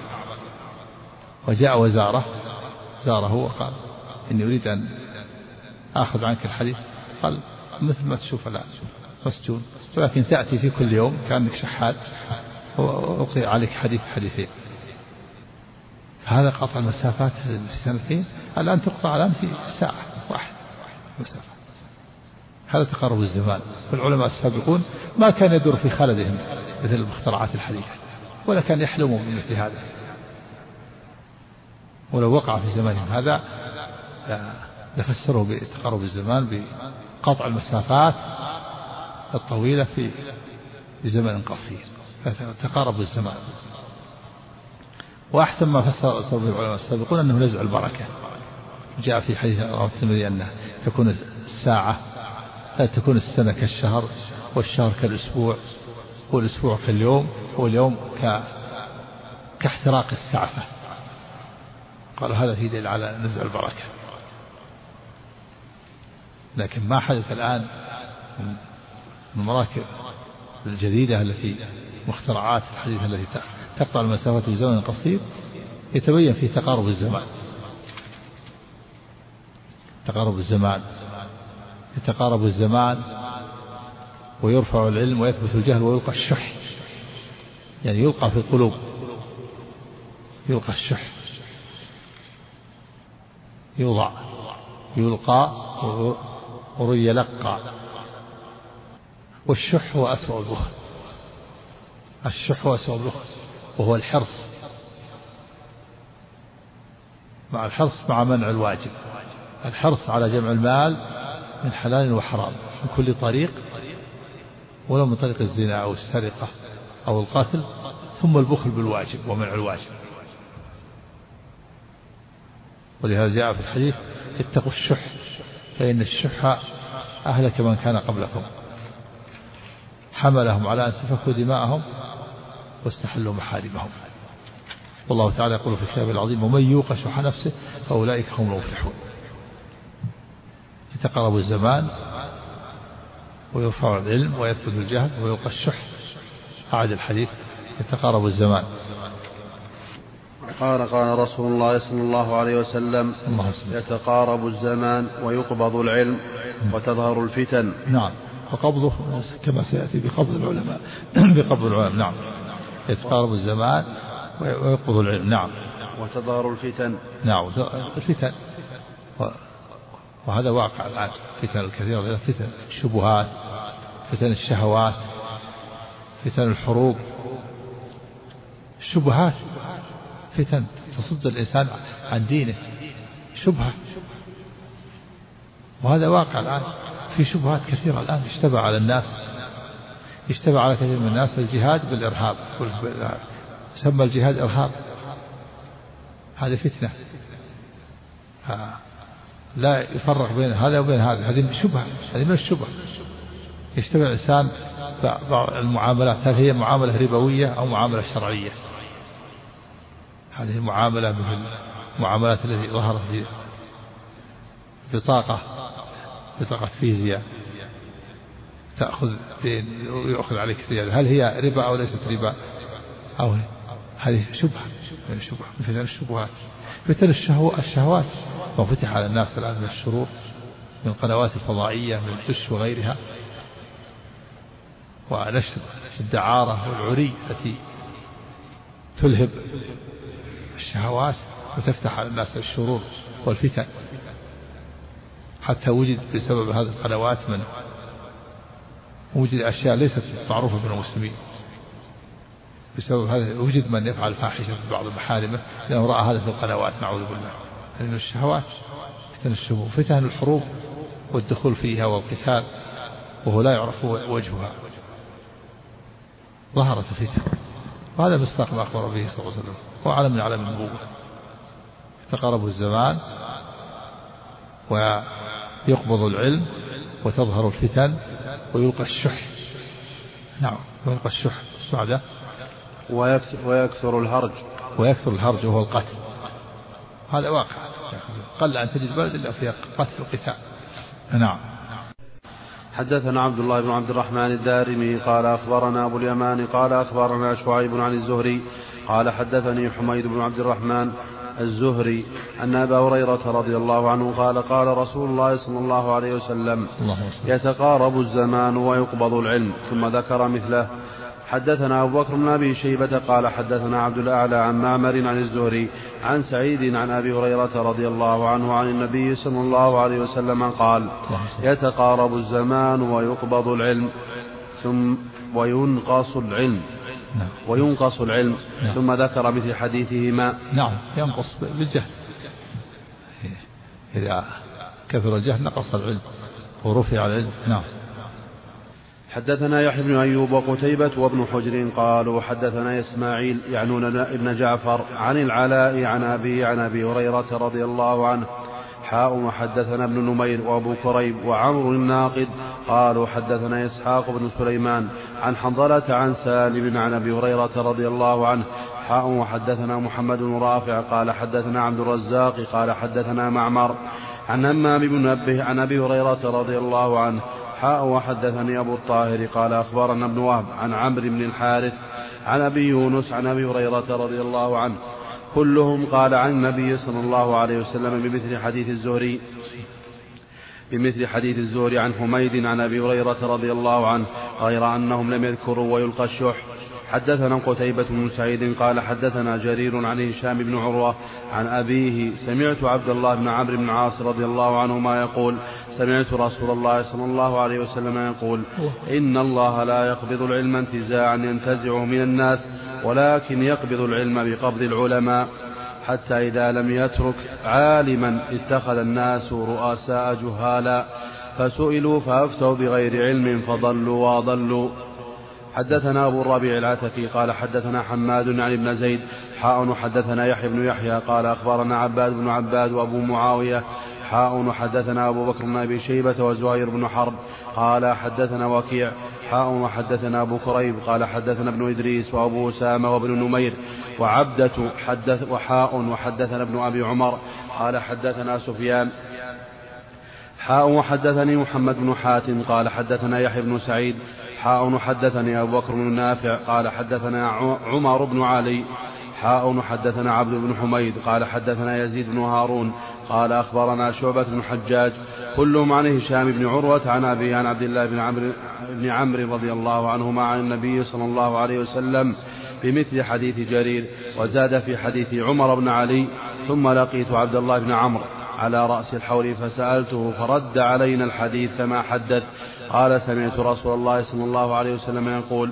Speaker 2: وجاء وزاره. زاره وقال إني أريد أن آخذ عنك الحديث. قال مثل ما تشوف الآن. مسجون ولكن تأتي في كل يوم كأنك شحات. وأقضي عليك حديث حديثين. هذا قطع المسافات في سنتين الآن تقطع الآن في ساعة. واحد مسافة. هذا تقارب الزمان. والعلماء السابقون ما كان يدور في خلدهم مثل المخترعات الحديثة ولا كان يحلموا بمثل هذا. ولو وقع في زمانهم هذا لفسروا بتقارب الزمان بقطع المسافات الطويلة في بزمن قصير. تقارب الزمان. وأحسن ما فسر العلماء السابقون أنه نزع البركة. جاء في حديث الترمذي أنه تكون الساعة تكون السنة كالشهر والشهر كالأسبوع والأسبوع كاليوم واليوم ك... كاحتراق السعفة. قال هذا في دليل على نزع البركة. لكن ما حدث الآن من المراكب الجديدة التي مخترعات الحديثة التي تقطع المسافات في زمن قصير يتبين فيه تقارب الزمان. تقارب الزمان. يتقارب الزمان ويرفع العلم ويثبت الجهل ويلقى الشح. يعني يلقى في القلوب. يلقى الشح. يوضع. يلقى ويلقى والشح هو أسوأ البخل. الشح هو أسوأ البخل. وهو الحرص. مع الحرص مع منع الواجب. الحرص على جمع المال من حلال وحرام من كل طريق ولو من طريق الزنا أو السرقة أو القتل ثم البخل بالواجب ومنع الواجب. ولهذا جاء في الحديث اتقوا الشح فإن الشح أهلك من كان قبلكم. حملهم على أن سفكوا دماءهم واستحلوا محارمهم. والله تعالى يقول في الكتاب العظيم ومن يوق شح نفسه فأولئك هم المفلحون. يتقرب الزمان ويرفع العلم ويثبت الجهل ويلقى الشح. أعد الحديث. يتقارب الزمان.
Speaker 1: قال قال رسول الله صلى الله عليه وسلم يتقارب الزمان ويقبض العلم وتظهر الفتن.
Speaker 2: نعم. وقبضه كما سيأتي بقبض العلماء. بقبض العلماء. نعم. يتقارب الزمان ويقبض العلم. نعم.
Speaker 1: وتظهر الفتن.
Speaker 2: نعم. الفتن. وهذا واقع الآن فتن الكثيرة فتن الشبهات فتن الشهوات فتن الحروب. الشبهات فتن تصد الإنسان عن دينه. شبهة. وهذا واقع الآن في شبهات كثيرة الآن اشتبه على الناس. اشتبه على كثير من الناس. الجهاد بالإرهاب. سمى الجهاد إرهاب. هذه فتنة. لا يفرق بين هذا وبين هذا. هذه شبهة هذه من الشبهة. يشتبه الإنسان بعض المعاملات. هل هي معاملة ربوية أو معاملة شرعية؟ هذه المعاملة مثل المعاملات التي ظهرت في بطاقة بطاقة فيزياء. تأخذ دين ويأخذ عليك زيادة. هل هي ربا أو ليست ربا؟ أو هذه شبهة. من مثل الشبهات. فتن الشهوات. ما فتح على الناس الآن من الشرور من القنوات الفضائية من الدش وغيرها. ونشر الدعارة والعري التي تلهب الشهوات وتفتح على الناس الشرور والفتن. حتى وجد بسبب هذه القنوات من وجد أشياء ليست معروفة بين المسلمين. بسبب هذا وجد من يفعل فاحشة في بعض محارمه لأنه رأى هذا في القنوات نعوذ بالله. من الشهوات فتن الشبه فتن الحروب والدخول فيها والقتال وهو لا يعرف وجهها. ظهرت فتن وهذا مصداق ما أخبر به صلى الله عليه وسلم. وعلم من علم النبوة. يتقارب الزمان ويقبض العلم وتظهر الفتن ويلقى الشح. نعم ويلقى الشح. بعده
Speaker 1: ويكثر الهرج.
Speaker 2: ويكثر الهرج وهو القتل. هذا واقع. قل أن تجد بلد إلا فيها قتل وقتال نعم.
Speaker 1: حدثنا عبد الله بن عبد الرحمن الدارمي قال أخبرنا أبو اليمان قال أخبرنا شعيب عن الزهري قال حدثني حميد بن عبد الرحمن الزهري أن أبا هريرة رضي الله عنه قال قال رسول الله صلى الله عليه وسلم. يتقارب الزمان ويقبض العلم ثم ذكر مثله. حدثنا أبو بكر بن أبي شيبة قال حدثنا عبد الأعلى عن معمر عن الزهري عن سعيد عن أبي هريرة رضي الله عنه عن النبي صلى الله عليه وسلم قال يتقارب الزمان ويقبض العلم ثم وينقص العلم نعم. وينقص العلم. ثم ذكر مثل حديثهما
Speaker 2: نعم ينقص بالجهل إذا كثر الجهل نقص العلم ورفع العلم نعم
Speaker 1: حدثنا يحيى بن أيوب وقتيبة وابن حجر قالوا حدثنا إسماعيل يعنون ابن جعفر عن العلاء عن أبي عن أبي هريرة رضي الله عنه. حاء وحدثنا ابن نمير وأبو كريب وعمر الناقد قالوا حدثنا إسحاق بن سليمان عن حنظلة عن سالم عن أبي هريرة رضي الله عنه. حاء وحدثنا محمد بن رافع قال حدثنا عبد الرزاق قال حدثنا معمر عن همام بن منبه عن أبي هريرة رضي الله عنه. حاء وحدثني أبو الطاهر قال أخبرنا ابن وهب عن عمرو بن الحارث عن أبي يونس عن أبي هريرة رضي الله عنه. كلهم قال عن النبي صلى الله عليه وسلم بمثل حديث الزهري بمثل حديث الزهري عن حميد عن أبي هريرة رضي الله عنه غير أنهم لم يذكروا ويلقى الشح. حدثنا قتيبة بن سعيد قال حدثنا جرير عن هشام بن عروة عن أبيه سمعت عبد الله بن عمرو بن عاص رضي الله عنهما يقول سمعت رسول الله صلى الله عليه وسلم يقول إن الله لا يقبض العلم انتزاعا ينتزعه من الناس ولكن يقبض العلم بقبض العلماء حتى إذا لم يترك عالما اتخذ الناس رؤساء جهالا فسئلوا فأفتوا بغير علم فضلوا وأضلوا. حدثنا أبو الربيع العتكي قال حدثنا حماد عن ابن زيد حاء حدثنا يحيى بن يحيى قال أخبرنا عباد بن عباد وأبو معاوية حاء حدثنا أبو بكر بن أبي شيبة وزهير بن حرب قال حدثنا وكيع حاء وحدثنا أبو كريب قال حدثنا ابن إدريس وأبو أسامة وابن نمير وعبدة حدث وحاء وحدثنا ابن أبي عمر قال حدثنا سفيان. حاء وحدثني محمد بن حاتم قال حدثنا يحيى بن سعيد حاء حدثني أبو بكر بن نافع قال حدثنا عمر بن علي حاء حدثنا عبد بن حميد قال حدثنا يزيد بن هارون قال أخبرنا شعبة بن حجاج كلهم عن هشام بن عروة عن أبي عن عبد الله بن عمرو بن عمرو رضي الله عنهما عن النبي صلى الله عليه وسلم بمثل حديث جرير وزاد في حديث عمر بن علي ثم لقيت عبد الله بن عمرو. على رأس الحول فسألته فرد علينا الحديث كما حدث؟ قال سمعت رسول الله صلى الله عليه وسلم يقول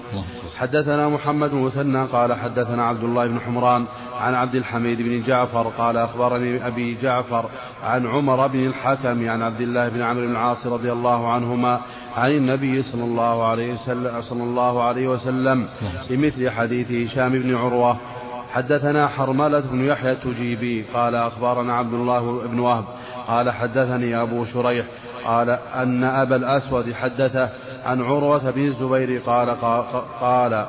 Speaker 1: حدثنا محمد بن مثنى قال حدثنا عبد الله بن حمران عن عبد الحميد بن جعفر قال أخبرني أبي جعفر عن عمر بن الحكم عن عبد الله بن عمرو بن العاص رضي الله عنهما عن النبي صلى الله عليه وسلم صلى الله عليه وسلم بمثل حديث هشام بن عروة حدثنا حرملة بن يحيى التجيبي قال أخبرنا عبد الله بن وهب قال حدثني أبو شريح قال أن أبا الأسود حدثه عن عروة بن الزبير قال قال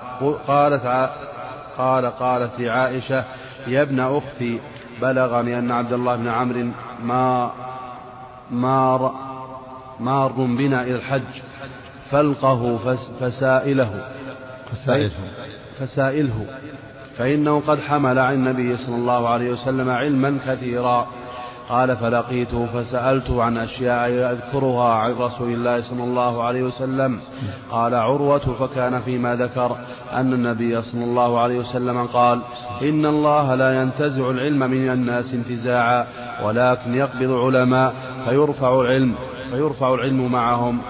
Speaker 1: قالت قال قالت لعائشة يا ابن أختي بلغني أن عبد الله بن عمرو ما مار مار بنا إلى الحج فألقه فسائله. فسائله. فإنه قد حمل عن النبي صلى الله عليه وسلم علما كثيرا. قال فلقيته فسألته عن أشياء يذكرها عن رسول الله صلى الله عليه وسلم. قال عروة فكان فيما ذكر أن النبي صلى الله عليه وسلم قال إن الله لا ينتزع العلم من الناس انتزاعا ولكن يقبض علماء فيرفع العلم فيرفع العلم معهم.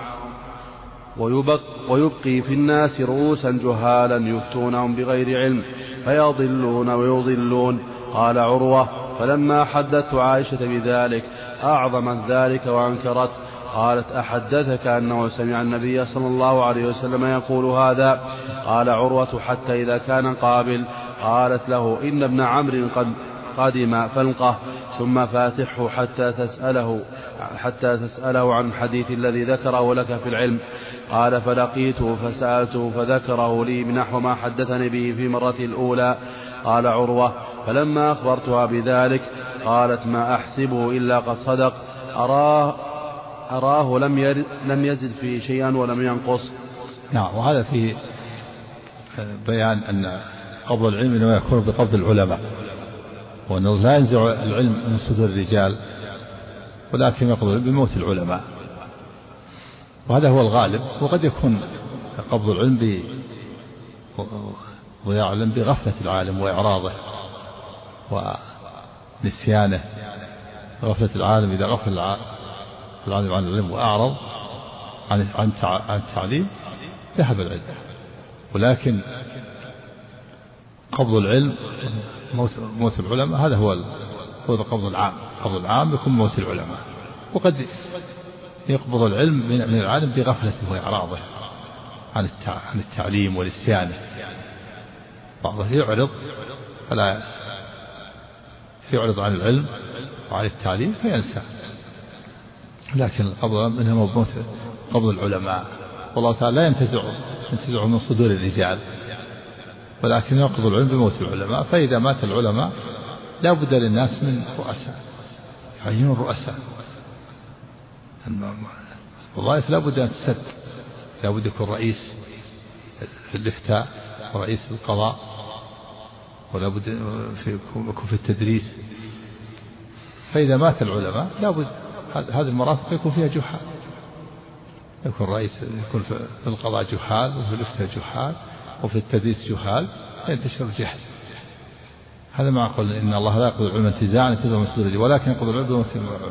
Speaker 1: ويبقي في الناس رؤوسا جهالا يفتونهم بغير علم فيضلون ويضلون. قال عروة فلما حدثت عائشة بذلك أعظمت ذلك وأنكرت. قالت أحدثك أنه سمع النبي صلى الله عليه وسلم يقول هذا. قال عروة حتى إذا كان قابل. قالت له إن ابن عمرو قد قدم فلقه. ثم فاتحه حتى تسأله حتى تسأله عن الحديث الذي ذكره لك في العلم. قال فلقيته فسألته فذكره لي بنحو ما حدثني به في مرته الأولى. قال عروة فلما أخبرتها بذلك قالت ما أحسبه إلا قد صدق أراه أراه لم لم يزد فيه شيئا ولم ينقص.
Speaker 2: نعم وهذا فيه بيان أن قبض العلم إنما يكون بقبض العلماء. وأنه لا ينزع العلم من صدور الرجال ولكن يقبض بموت العلماء. وهذا هو الغالب وقد يكون قبض العلم ب ويعلم بغفلة العالم وإعراضه ونسيانه. غفلة العالم إذا غفل العالم عن العلم وأعرض عن عن التعليم ذهب العلم. ولكن قبض العلم موت موت العلماء هذا هو هو القبض العام القبض العام يكون موت العلماء. وقد يقبض العلم من العالم بغفلته وإعراضه عن عن التعليم ونسيانه بعضه يعرض فلا يعرض عن العلم وعن التعليم فينسى. لكن القبض منهم موت قبض العلماء. والله تعالى لا ينتزع ينتزع من صدور الرجال. ولكن ينقض العلم بموت العلماء. فإذا مات العلماء لا بد للناس من رؤساء. يعينون رؤساء. الوظائف لا بد أن تسد. لا بد يكون رئيس في الإفتاء ورئيس في القضاء ولا بد يكون في التدريس. فإذا مات العلماء لا بد هذه المرافق يكون فيها جحال يكون رئيس يكون في القضاء جحال وفي الإفتاء جحال وفي التدريس جهال ينتشر الجهل هذا ما أقول إن الله لا يقبل العلم انتزاعا من صدور ولكن يقبل العلم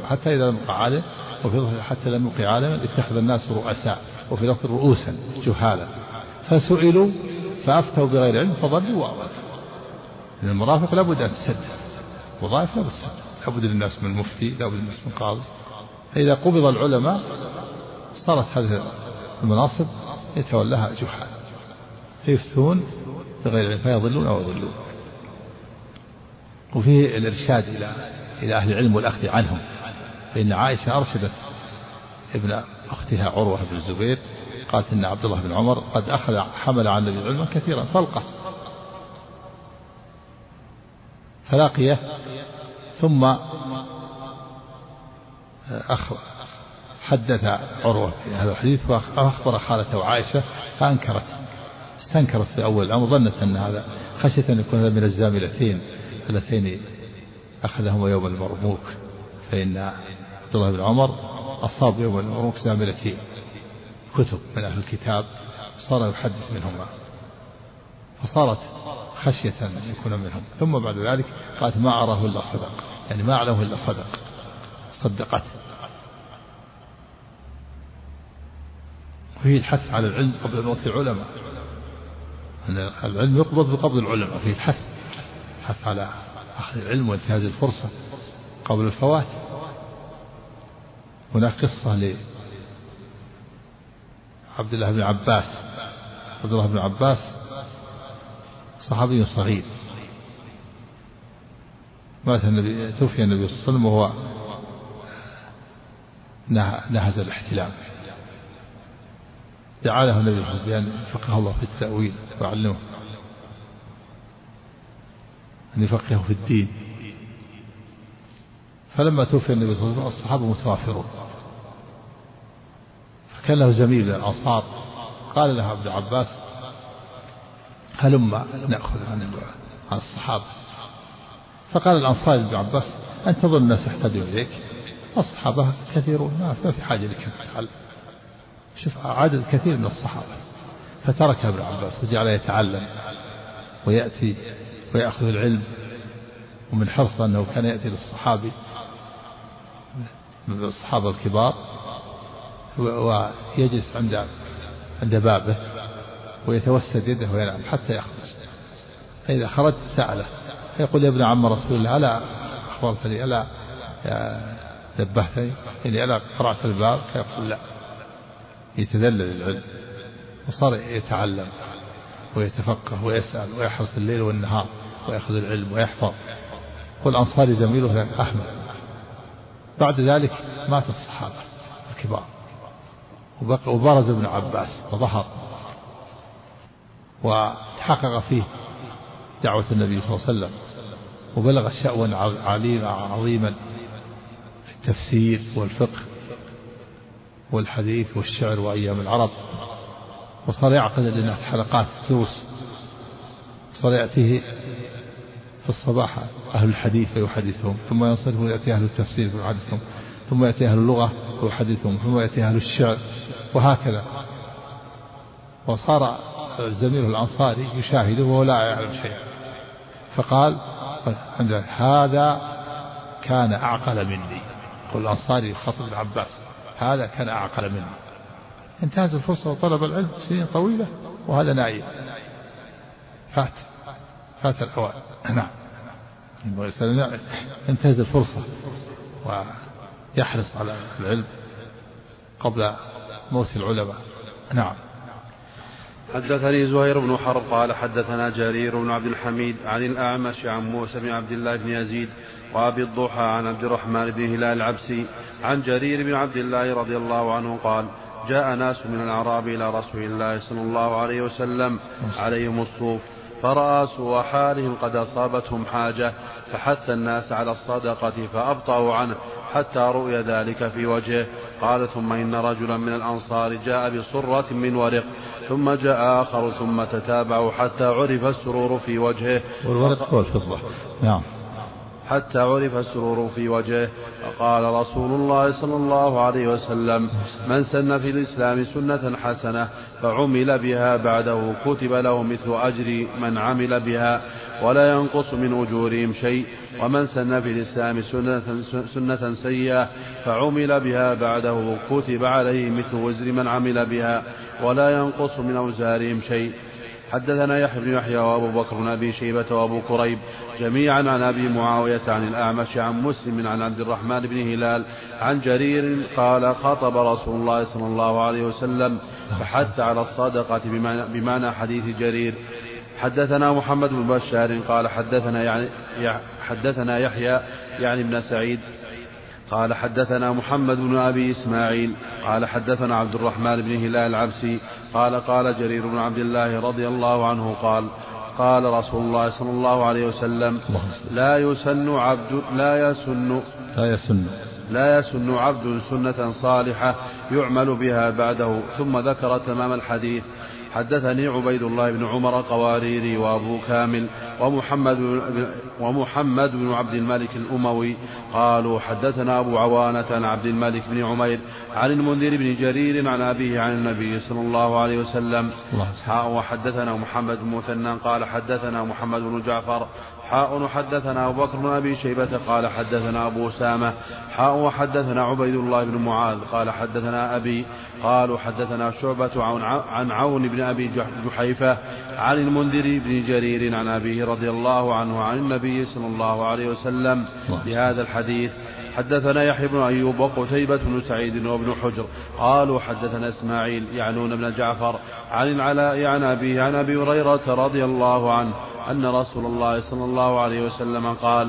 Speaker 2: حتى إذا لم يقع عالم وفي حتى لم يقع عالما اتخذ الناس رؤساء وفي لفظ رؤوسا جهالا. فسئلوا فأفتوا بغير علم فضلوا وأضلوا. المرافق لابد أن تسد. وظائف لابد تسد. لابد للناس من مفتي لابد للناس من قاضي. فإذا قبض العلماء صارت هذه المناصب يتولاها جحال فيفتون بغير علم فيضلون أو يضلون وفيه الإرشاد إلى إلى أهل العلم والأخذ عنهم فإن عائشة أرشدت ابن أختها عروة بن الزبير قالت إن عبد الله بن عمر قد أخذ حمل عن النبي علما كثيرا فلقه فلقيه ثم أخبر حدث عروة في هذا الحديث وأخبر خالته عائشة فأنكرت. استنكرت في أول الأمر ظنت أن هذا خشية أن يكون هذا من الزاملتين اللتين أخذهما يوم المرموك فإن عبد الله بن عمر أصاب يوم المرموك زاملتين كتب من أهل الكتاب صار يحدث منهما فصارت خشية أن يكون منهم. ثم بعد ذلك قالت ما أراه إلا صدق يعني ما أعلمه إلا صدق صدقته وفيه الحث على العلم قبل موت العلماء. أن العلم يقبض بقبض العلماء فيه الحث الحث على أخذ العلم وانتهاز الفرصة قبل الفوات. هناك قصة ل عبد الله بن عباس عبد الله بن عباس صحابي صغير. مات النبي توفي النبي صلى الله عليه وسلم وهو نهز الاحتلام دعا له النبي صلى الله عليه وسلم بأن الله في التأويل ويعلمه. أن يفقهه في الدين. فلما توفي النبي صلى الله عليه وسلم الصحابة متوافرون. فكان له زميل من الأنصار. قال له ابن عباس هلما نأخذ عن عن الصحابة؟ فقال الأنصار لابن عباس أنت تظن الناس يحتاجون إليك. الصحابة كثيرون ما في حاجة لك أن شوف عدد كثير من الصحابة. فترك ابن عباس وجعل يتعلم ويأتي ويأخذ العلم ومن حرصه أنه كان يأتي للصحابي من الصحابة الكبار ويجلس عند عند بابه ويتوسد يده وينام حتى يخرج. فإذا خرج سأله فيقول يا ابن عم رسول الله ألا أخبرتني ألا نبهتني إني ألا قرأت الباب؟ فيقول لا. يتذلل العلم وصار يتعلم ويتفقه ويسأل ويحرص الليل والنهار ويأخذ العلم ويحفظ. والأنصاري زميله أحمد. بعد ذلك مات الصحابة الكبار. وبرز ابن عباس وظهر. وتحقق فيه دعوة النبي صلى الله عليه وسلم. وبلغ شأوا عظيما في التفسير والفقه. والحديث والشعر وأيام العرب. وصار يعقد للناس حلقات دروس صار يأتيه في الصباح أهل الحديث فيحدثهم ثم ينصرف ويأتي أهل التفسير فيحدثهم ثم يأتي أهل اللغة ويحدثهم ثم يأتي أهل الشعر وهكذا. وصار الزميل الأنصاري يشاهده وهو لا يعلم شيئا. فقال هذا كان أعقل مني. يقول الأنصاري خطب العباس هذا كان أعقل مني انتهز الفرصة وطلب العلم سنين طويلة وهذا نايم فات. فات الأوان. نعم. انتهز الفرصة. ويحرص على العلم قبل موت العلماء. نعم.
Speaker 1: حدثني زهير بن حرب قال حدثنا جرير بن عبد الحميد عن الأعمش عن موسى بن عبد الله بن يزيد وأبي الضحى عن عبد الرحمن بن هلال العبسي عن جرير بن عبد الله رضي الله عنه قال جاء ناس من الأعراب إلى رسول الله صلى الله عليه وسلم عليهم الصوف فرأى سوء حالهم قد أصابتهم حاجة فحث الناس على الصدقة فأبطأوا عنه حتى رؤي ذلك في وجهه قال ثم إن رجلا من الأنصار جاء بصرة من ورق ثم جاء آخر ثم تتابعوا حتى عرف السرور في وجهه.
Speaker 2: والورق هو الفضة نعم.
Speaker 1: حتى عرف السرور في وجهه فقال رسول الله صلى الله عليه وسلم من سن في الإسلام سنة حسنة فعمل بها بعده كتب له مثل أجر من عمل بها ولا ينقص من أجورهم شيء. ومن سن في الإسلام سنة, سنة سيئة فعمل بها بعده كتب عليه مثل وزر من عمل بها ولا ينقص من أوزارهم شيء. حدثنا يحيى بن يحيى وابو بكر بن أبي شيبة وابو كريب جميعا عن أبي معاوية عن الأعمش عن مسلم عن عبد الرحمن بن هلال عن جرير قال خطب رسول الله صلى الله عليه وسلم فحث على الصدقة بمعنى حديث جرير. حدثنا محمد بن بشار قال حدثنا يعني حدثنا يحيى يعني ابن سعيد قال حدثنا محمد بن أبي إسماعيل قال حدثنا عبد الرحمن بن هلال العبسي قال قال جرير بن عبد الله رضي الله عنه قال قال رسول الله صلى الله عليه وسلم لا يسن عبد لا يسن
Speaker 2: لا يسن.
Speaker 1: لا يسن عبد سنة صالحة يعمل بها بعده ثم ذكر تمام الحديث. حدثني عبيد الله بن عمر قواريري وأبو كامل ومحمد بن ومحمد بن عبد الملك الأموي قالوا حدثنا أبو عوانة عن عبد الملك بن عمير عن المنذر بن جرير عن أبيه عن النبي صلى الله عليه وسلم. وحدثنا محمد بن مثنى قال حدثنا محمد بن جعفر حاء وحدثنا أبو بكر بن أبي شيبة قال حدثنا أبو أسامة حاء وحدثنا عبيد الله بن معاذ قال حدثنا أبي قالوا حدثنا شعبة عن عون بن أبي جحيفة عن المنذر بن جرير عن أبيه رضي الله عنه عن النبي صلى الله عليه وسلم بهذا الحديث. حدثنا يحيى بن أيوب وقتيبة بن سعيد وابن حجر قالوا حدثنا إسماعيل يعنون بن جعفر عن العلاء عن أبيه عن أبي هريرة رضي الله عنه أن رسول الله صلى الله عليه وسلم قال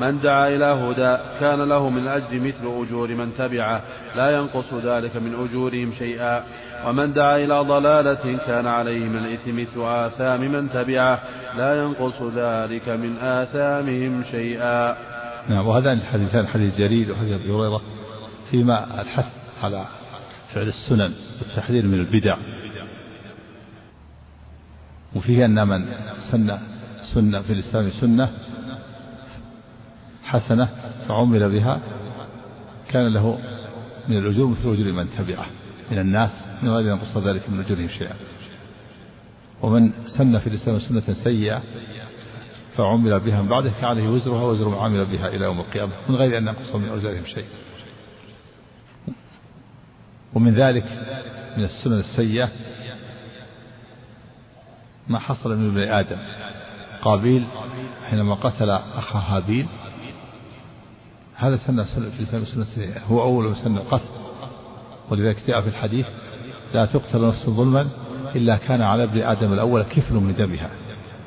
Speaker 1: من دعا إلى هدى كان له من الأجر مثل أجور من تبعه لا ينقص ذلك من أجورهم شيئا. ومن دعا إلى ضلالة كان عليه من الإثم مثل آثام من تبعه لا ينقص ذلك من آثامهم شيئا.
Speaker 2: نعم وهذان الحديثان حديث جرير وحديث أبي هريرة فيما الحث على فعل السنن والتحذير من البدع. وفيه أن من سن سنة في الإسلام سنة حسنة فعمل بها كان له من الأجور مثل أجور من تبعه من الناس من غير ينقص ذلك من أجورهم شيئا. ومن سن في الإسلام سنة سيئة فعمل بها من بعده فعليه وزرها وزر من عمل بها إلى يوم القيامة من غير أن ينقص من أوزارهم شيء. ومن ذلك من السنن السيئة ما حصل من ابن آدم. قابيل حينما قتل أخا هابيل هذا سنة في الإسلام سنة سيئة. هو أول من سن القتل. ولذلك جاء في الحديث لا تقتل نفس ظلما إلا كان على ابن آدم الأول كفل من دمها.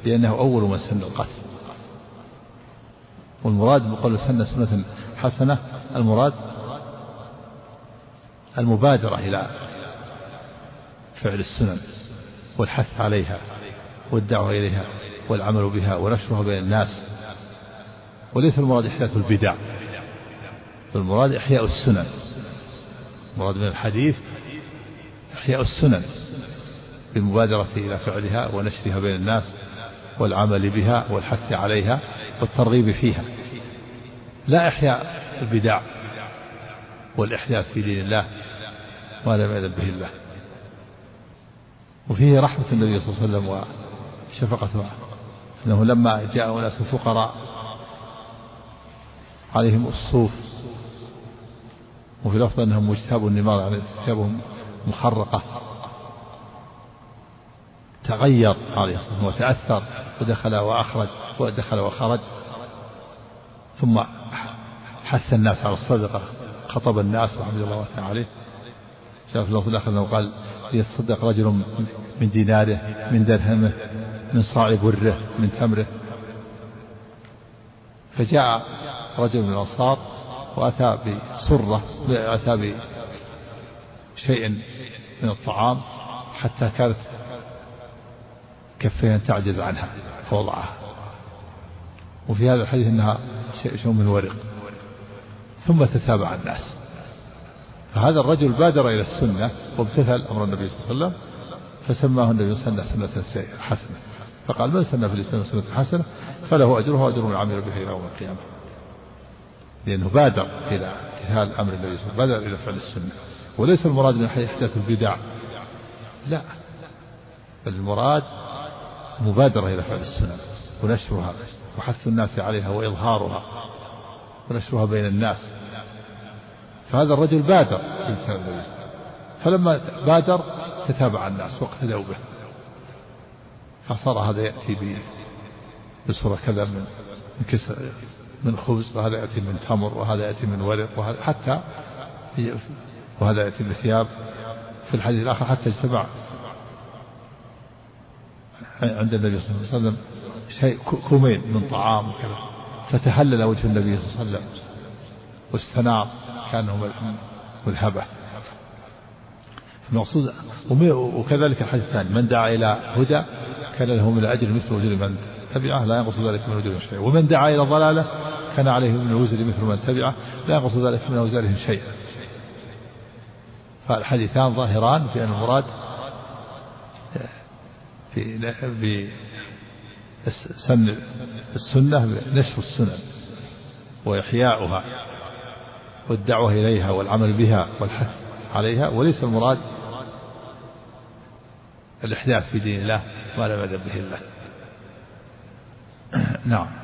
Speaker 2: لأنه أول من سن القتل والمراد بقول سن سنة حسنة المراد المبادرة إلى فعل السنن والحث عليها والدعوة إليها والعمل بها ونشرها بين الناس. وليس المراد إحداث البدع المراد إحياء السنن. المراد من الحديث إحياء السنن بالمبادرة إلى فعلها ونشرها بين الناس. والعمل بها والحث عليها والترغيب فيها. لا إحياء البدع والإحداث في دين الله ما لم يأذن به الله. وفيه رحمة النبي صلى الله عليه وسلم وشفقته أنه لما جاء أناس فقراء عليهم الصوف وفي لفظ أنهم مجتاب النمار يعني ثيابهم مخرقة. تغير عليه الصلاة والسلام وتأثر ودخل وأخرج ودخل وخرج. ثم حث الناس على الصدقة خطب الناس وحمد الله وثنى عليه. جاء في اللفظ الآخر أنه قال ليتصدق رجل من ديناره من درهمه من صاع بره من تمره. فجاء رجل من الأنصار وأتى بسرة أتى بشيء من الطعام حتى كانت كفيها تعجز عنها فوضعها. وفي هذا الحديث أنها شيء من ورق. ثم تتابع الناس. فهذا الرجل بادر إلى السنة وامتثل أمر النبي صلى الله عليه وسلم فسماه النبي صلى الله عليه وسلم سنة حسنة. فقال من سن في الإسلام سنة حسنة؟ فله أجرها وأجر من عمل بها إلى يوم القيامة. لأنه بادر إلى امتثال أمر النبي صلى الله عليه وسلم بادر إلى فعل السنة. وليس المراد من إحداث البدع. لا. بل المراد مبادرة إلى فعل السنة ونشرها وحث الناس عليها وإظهارها ونشرها بين الناس. فهذا الرجل بادر في النبي فلما بادر تتابع الناس واقتدوا به. فصار هذا يأتي بصورة كذا من كسر من خبز وهذا يأتي من تمر وهذا يأتي من ورق وهذا حتى وهذا يأتي بثياب. في الحديث الآخر حتى اجتمع عند النبي صلى الله عليه وسلم شيء كومين من طعام وكذا. فتهلل وجه النبي صلى الله عليه وسلم واستنار كأنه مذهبة المقصود وكذلك الحديث الثاني من دعا إلى هدى كان له من الأجر مثل أجر من تبعه لا ينقص ذلك من أجرهم شيئا. ومن دعا إلى ضلالة كان عليه من الوزر مثل من تبعه لا ينقص ذلك من أوزارهم شيئا. فالحديثان ظاهران في أن المراد في سن السنة نشر السنن وإحياؤها والدعوة إليها والعمل بها والحث عليها وليس المراد الإحداث في دين الله ما لم يأذن به الله. نعم.